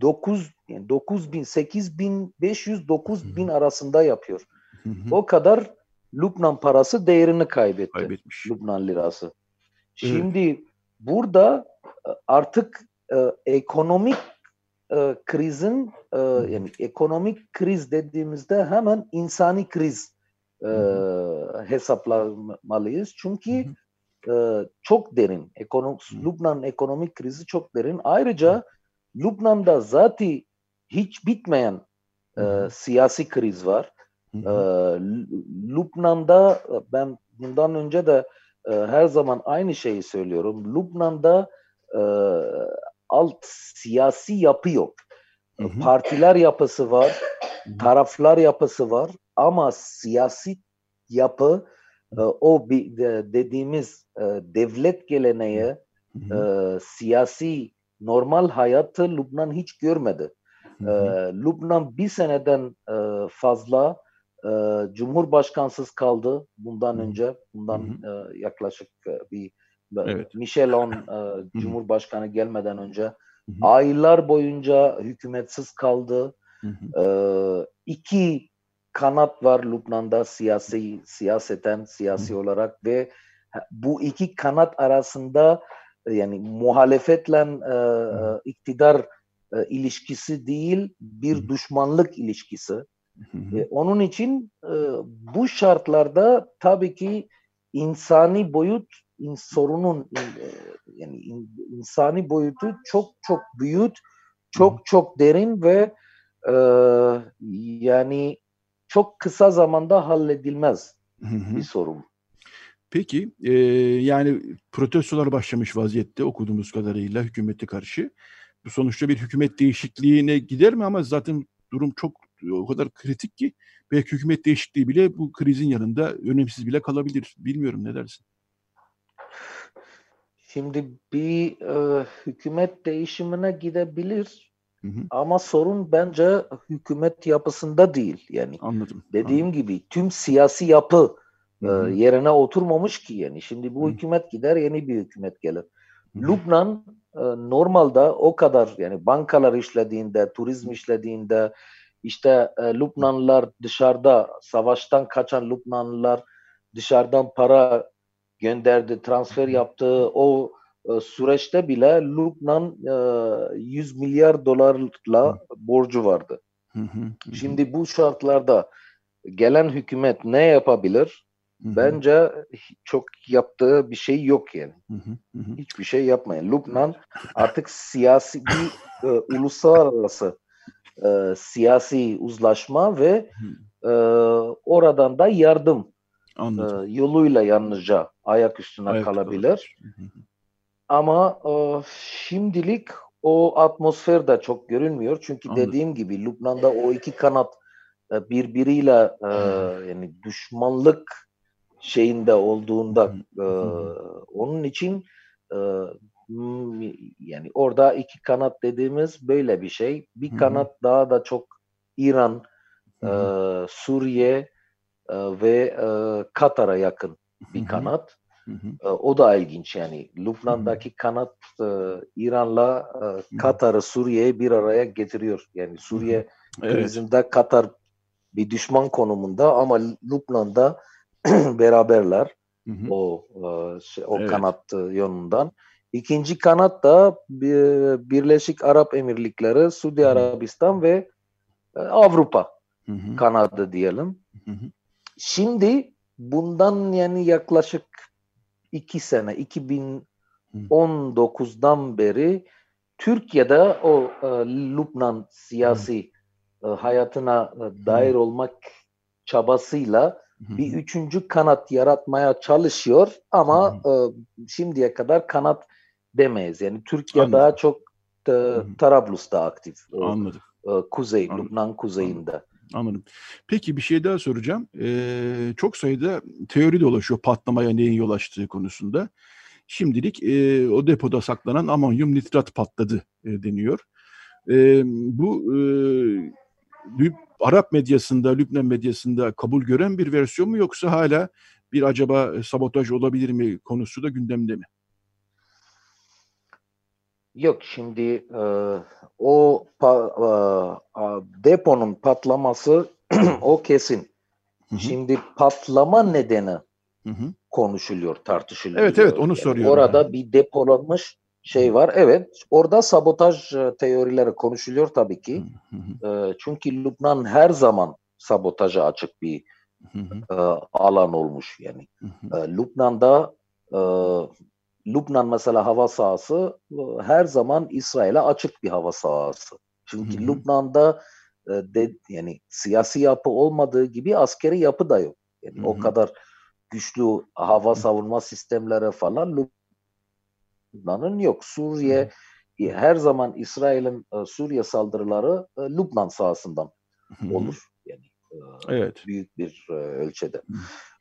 9 yani 9 bin 8 bin 500 9 bin arasında yapıyor. Hı hı. O kadar Lübnan parası değerini kaybetti. Kaybetmiş. Lübnan lirası. Şimdi evet. burada e, artık e, ekonomik e, krizin e, yani ekonomik kriz dediğimizde hemen insani kriz e, hesaplamalıyız. Çünkü e, çok derin. Ekonom, Lübnan ekonomik krizi çok derin. Ayrıca Lübnan'da zaten hiç bitmeyen e, siyasi kriz var. E, Lübnan'da ben bundan önce de e, her zaman aynı şeyi söylüyorum. Lübnan'da e, alt siyasi yapı yok. Hı hı. Partiler yapısı var, taraflar yapısı var ama siyasi yapı o bir dediğimiz e, devlet geleneği e, siyasi normal hayatı Lübnan hiç görmedi. Hı hı. Lübnan bir seneden fazla Cumhurbaşkansız kaldı bundan hı. önce. Bundan hı hı. yaklaşık bir evet. Michel On Cumhurbaşkanı gelmeden önce hı hı. aylar boyunca hükümetsiz kaldı. Hı hı. İki kanat var Lübnan'da siyasi siyaseten siyasi olarak ve bu iki kanat arasında yani muhalefetle e, e, iktidar e, ilişkisi değil bir düşmanlık ilişkisi. E, onun için e, bu şartlarda tabii ki insani boyut in, sorunun e, yani in, insani boyutu çok çok büyük, çok çok derin ve e, yani çok kısa zamanda halledilmez bir sorun. Peki e, yani protestolar başlamış vaziyette okuduğumuz kadarıyla hükümete karşı. Bu sonuçta bir hükümet değişikliğine gider mi ama zaten durum çok o kadar kritik ki belki hükümet değişikliği bile bu krizin yanında önemsiz bile kalabilir. Bilmiyorum ne dersin? Şimdi bir e, hükümet değişimine gidebilir Hı hı. Ama sorun bence hükümet yapısında değil. Yani anladım. Dediğim anladım. gibi tüm siyasi yapı hı hı. E, yerine oturmamış ki yani. Şimdi bu hı. hükümet gider yeni bir hükümet gelir. Hı. Lübnan e, normalde o kadar yani bankalar işlediğinde, turizm işlediğinde işte e, Lübnanlılar dışarıda savaştan kaçan Lübnanlılar dışarıdan para gönderdi, transfer yaptı. O süreçte bile Lübnan e, 100 milyar dolarla borcu vardı. Şimdi bu şartlarda gelen hükümet ne yapabilir? Bence çok yaptığı bir şey yok yani. Hiçbir şey yapmayın. Lübnan artık siyasi bir e, uluslararası e, siyasi uzlaşma ve e, oradan da yardım e, yoluyla yalnızca ayak üstüne ayak kalabilir. Ama e, şimdilik o atmosfer de çok görünmüyor. Çünkü Anladım. dediğim gibi Lübnan'da o iki kanat e, birbiriyle e, yani düşmanlık şeyinde olduğunda e, onun için e, yani orada iki kanat dediğimiz böyle bir şey. Bir kanat daha da çok İran, e, Suriye e, ve e, Katar'a yakın bir kanat. Hı hı. O da ilginç yani. Lübnan'daki kanat e, İran'la e, Katar'ı Suriye'ye bir araya getiriyor. Yani Suriye evet. krizinde Katar bir düşman konumunda ama Lübnan'da beraberler hı hı. o e, şey, o evet. kanat yönünden. İkinci kanat da Birleşik Arap Emirlikleri, Suudi Arabistan ve Avrupa hı hı. kanadı diyelim. Hı hı. Şimdi bundan yani yaklaşık iki sene 2019'dan beri Türkiye'de o e, Lübnan siyasi e, hayatına e, dair olmak çabasıyla bir üçüncü kanat yaratmaya çalışıyor ama e, şimdiye kadar kanat demeyiz. Yani Türkiye Anladım. daha çok e, Tarablus'ta aktif. Anladım. E, kuzey, Anladım. Lübnan kuzeyinde. Anladım. Anladım. Peki bir şey daha soracağım. Ee, çok sayıda teori dolaşıyor patlamaya neyin yol açtığı konusunda. Şimdilik e, o depoda saklanan amonyum nitrat patladı e, deniyor. E, bu e, Arap medyasında, Lübnan medyasında kabul gören bir versiyon mu yoksa hala bir acaba sabotaj olabilir mi konusu da gündemde mi? Yok şimdi e, o pa, e, deponun patlaması o kesin. hı. Şimdi patlama nedeni hı hı. konuşuluyor, tartışılıyor. Evet evet onu yani soruyorum. Orada yani. bir depolanmış şey var. Evet orada sabotaj e, teorileri konuşuluyor tabii ki. Hı hı. E, çünkü Lübnan her zaman sabotaja açık bir hı hı. E, alan olmuş yani. Hı hı. Lübnan'da Lübnan mesela hava sahası her zaman İsrail'e açık bir hava sahası. Çünkü hı hı. Lübnan'da de, yani siyasi yapı olmadığı gibi askeri yapı da yok. Yani hı hı. o kadar güçlü hava savunma sistemleri falan Lübnan'ın yok. Suriye hı. her zaman İsrail'in Suriye saldırıları Lübnan sahasından hı hı. olur. Yani evet. büyük bir ölçüde. Hı.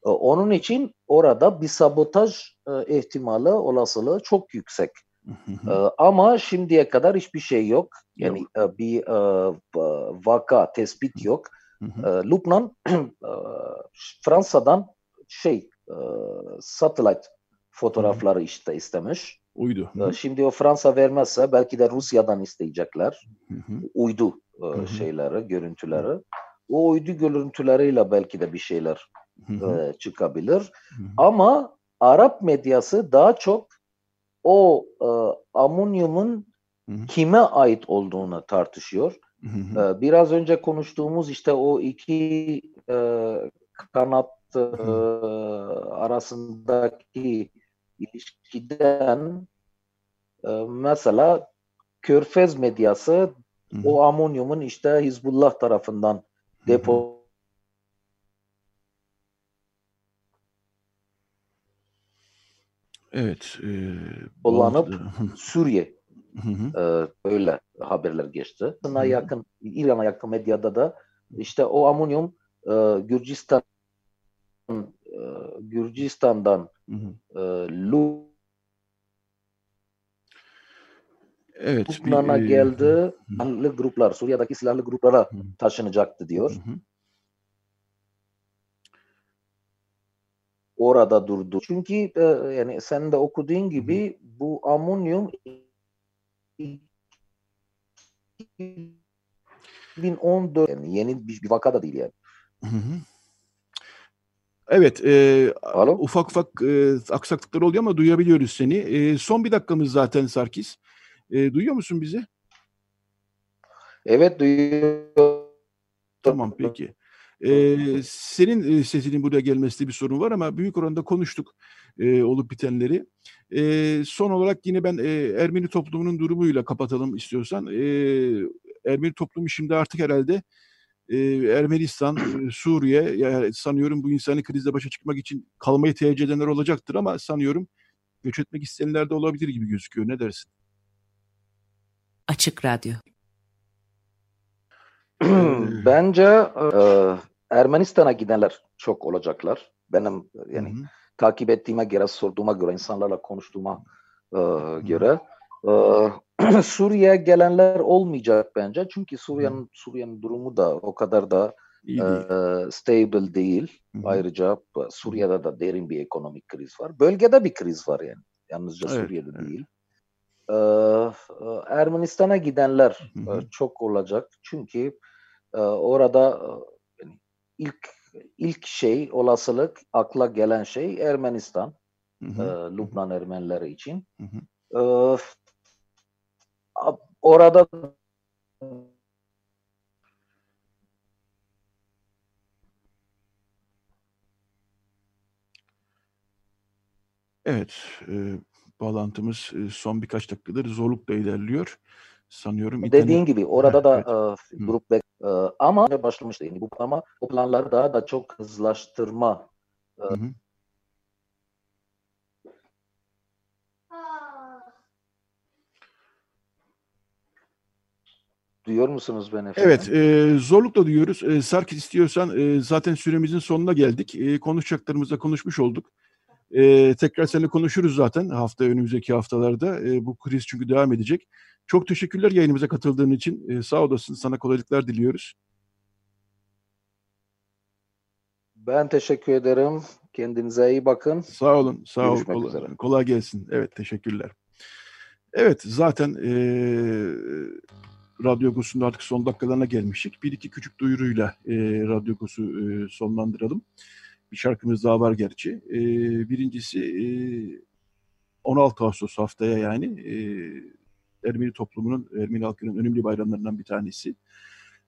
Onun için orada bir sabotaj ihtimali, olasılığı çok yüksek. Hı Ama şimdiye kadar hiçbir şey yok. Yani yok. bir vaka, tespit yok. Hı. Lübnan Fransa'dan şey satellite fotoğrafları işte istemiş. Uydu. Şimdi o Fransa vermezse belki de Rusya'dan isteyecekler. Uydu şeyleri, görüntüleri. O uydu görüntüleriyle belki de bir şeyler hı. çıkabilir. Hı hı. Ama Arap medyası daha çok o e, amonyumun Hı-hı. kime ait olduğunu tartışıyor. Hı-hı. E, biraz önce konuştuğumuz işte o iki e, kanat e, arasındaki ilişkiden e, mesela Körfez medyası Hı-hı. o amonyumun işte Hizbullah tarafından depo Evet. E, kullanıp Suriye e, öyle haberler geçti. Buna yakın İran'a yakın medyada da işte o amonyum e, Gürcistan e, Gürcistan'dan e, Lu Evet, Lübnan'a bir, geldi. Silahlı gruplar, Suriye'deki silahlı gruplara taşınacaktı diyor. Hı hı. Orada durdu. Çünkü e, yani sen de okuduğun gibi bu amonyum 2014 yani yeni bir, bir vaka da değil yani. Hı hı. Evet, e, ufak ufak e, aksaklıklar oluyor ama duyabiliyoruz seni. E, son bir dakikamız zaten Sarkis. E, duyuyor musun bizi? Evet, duyuyorum. Tamam, peki. Ee, senin sesinin buraya gelmesinde bir sorun var ama büyük oranda konuştuk e, olup bitenleri. E, son olarak yine ben e, Ermeni toplumunun durumuyla kapatalım istiyorsan. E, Ermeni toplumu şimdi artık herhalde e, Ermenistan, Suriye, yani sanıyorum bu insani krizle başa çıkmak için kalmayı tercih edenler olacaktır ama sanıyorum göç etmek isteyenler de olabilir gibi gözüküyor. Ne dersin? Açık Radyo. Bence e, Ermenistan'a gidenler çok olacaklar. Benim yani Hı-hı. takip ettiğime göre, sorduğuma göre, insanlarla konuştuğuma e, göre. E, Suriye'ye gelenler olmayacak bence. Çünkü Suriye'nin Suriye'nin durumu da o kadar da e, stable değil. Hı-hı. Ayrıca Suriye'de de derin bir ekonomik kriz var. Bölgede bir kriz var yani. Yalnızca evet, Suriye'de evet. değil. Ee, Ermenistan'a gidenler hı hı. çok olacak. Çünkü e, orada ilk ilk şey olasılık akla gelen şey Ermenistan. Hı hı. E, Lübnan Ermenileri için. Hı hı. E, orada Evet, e, bağlantımız e, son birkaç dakikadır zorlukla ilerliyor. Sanıyorum. Dediğin internet... gibi orada da evet. e, grup e, ama başlamıştı yani bu ama o planları daha da çok hızlaştırma e, hı hı. Duyuyor musunuz beni efendim? Evet, e, zorlukla duyuyoruz. E, Sarkis istiyorsan e, zaten süremizin sonuna geldik. E, konuşacaklarımızda konuşmuş olduk. E, tekrar seninle konuşuruz zaten hafta önümüzdeki haftalarda. E, bu kriz çünkü devam edecek. Çok teşekkürler yayınımıza katıldığın için. E, sağ olasın. Sana kolaylıklar diliyoruz. Ben teşekkür ederim. Kendinize iyi bakın. Sağ olun. Sağ olun. Kolay, kolay gelsin. Evet, teşekkürler. Evet, zaten e, Radyo Agos'un artık son dakikalarına gelmiştik. Bir iki küçük duyuruyla e, Radyo Agos'u e, sonlandıralım. Bir şarkımız daha var gerçi. E, birincisi e, 16 Ağustos haftaya yani e, Ermeni toplumunun, Ermeni halkının önemli bayramlarından bir tanesi.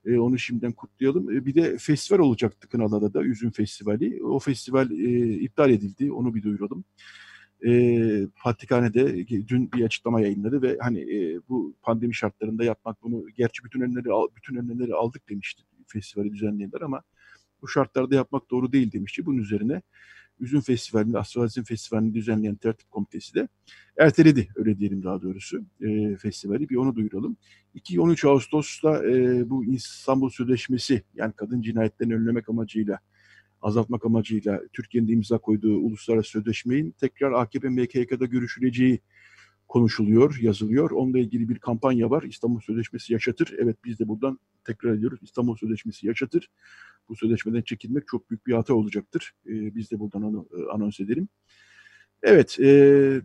E, onu şimdiden kutlayalım. E, bir de festival olacaktı Kınalı'da da, Üzüm Festivali. O festival e, iptal edildi, onu bir duyuralım. E, Patrikhane'de dün bir açıklama yayınladı ve hani e, bu pandemi şartlarında yapmak bunu, gerçi bütün önleri bütün önlemleri aldık demişti festivali düzenleyenler ama bu şartlarda yapmak doğru değil demişti. Bunun üzerine Üzüm Festivali'ni, Astralizm Festivali'ni düzenleyen tertip komitesi de erteledi, öyle diyelim daha doğrusu, e, festivali. Bir onu duyuralım. 2-13 Ağustos'ta e, bu İstanbul Sözleşmesi, yani kadın cinayetlerini önlemek amacıyla, azaltmak amacıyla Türkiye'nin imza koyduğu uluslararası sözleşmenin tekrar AKP MKK'da görüşüleceği konuşuluyor, yazılıyor. Onunla ilgili bir kampanya var. İstanbul Sözleşmesi yaşatır. Evet biz de buradan tekrar ediyoruz. İstanbul Sözleşmesi yaşatır. Bu sözleşmeden çekilmek çok büyük bir hata olacaktır. E, biz de buradan e, anons edelim. Evet, e,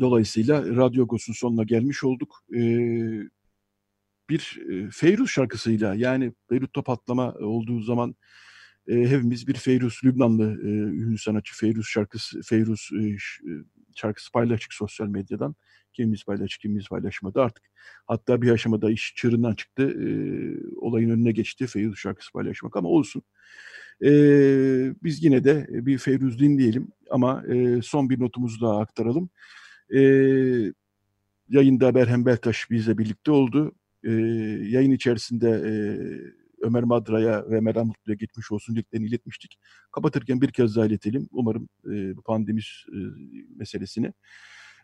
dolayısıyla Radyo Agos'un sonuna gelmiş olduk. E, bir e, Feyruz şarkısıyla yani Beyrut'ta patlama olduğu zaman e, hepimiz bir Feyruz, Lübnanlı e, ünlü sanatçı Feyruz şarkısı, Feyruz e, e şarkısı paylaştık sosyal medyadan. Kimimiz paylaştı, kimimiz paylaşmadı artık. Hatta bir aşamada iş çığırından çıktı. E, olayın önüne geçti Feyruz şarkısı paylaşmak ama olsun. E, biz yine de bir Feyruz dinleyelim ama e, son bir notumuzu daha aktaralım. E, yayında Berhem Beltaş bizle birlikte oldu. E, yayın içerisinde e, Ömer Madra'ya ve Meral Mutlu'ya gitmiş olsun dileklerini iletmiştik. Kapatırken bir kez daha iletelim. Umarım e, pandemi e, meselesini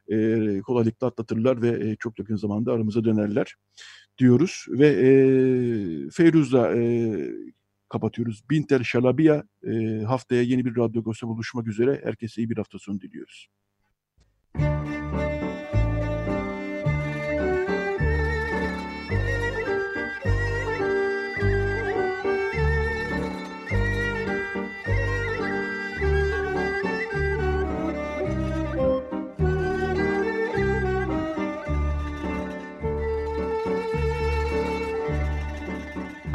e, kolaylıkla atlatırlar ve e, çok yakın zamanda aramıza dönerler diyoruz. Ve e, Feyruz'la e, kapatıyoruz. Binter Şalabiya e, haftaya yeni bir Radyo Agos'ta buluşmak üzere. Herkese iyi bir hafta sonu diliyoruz.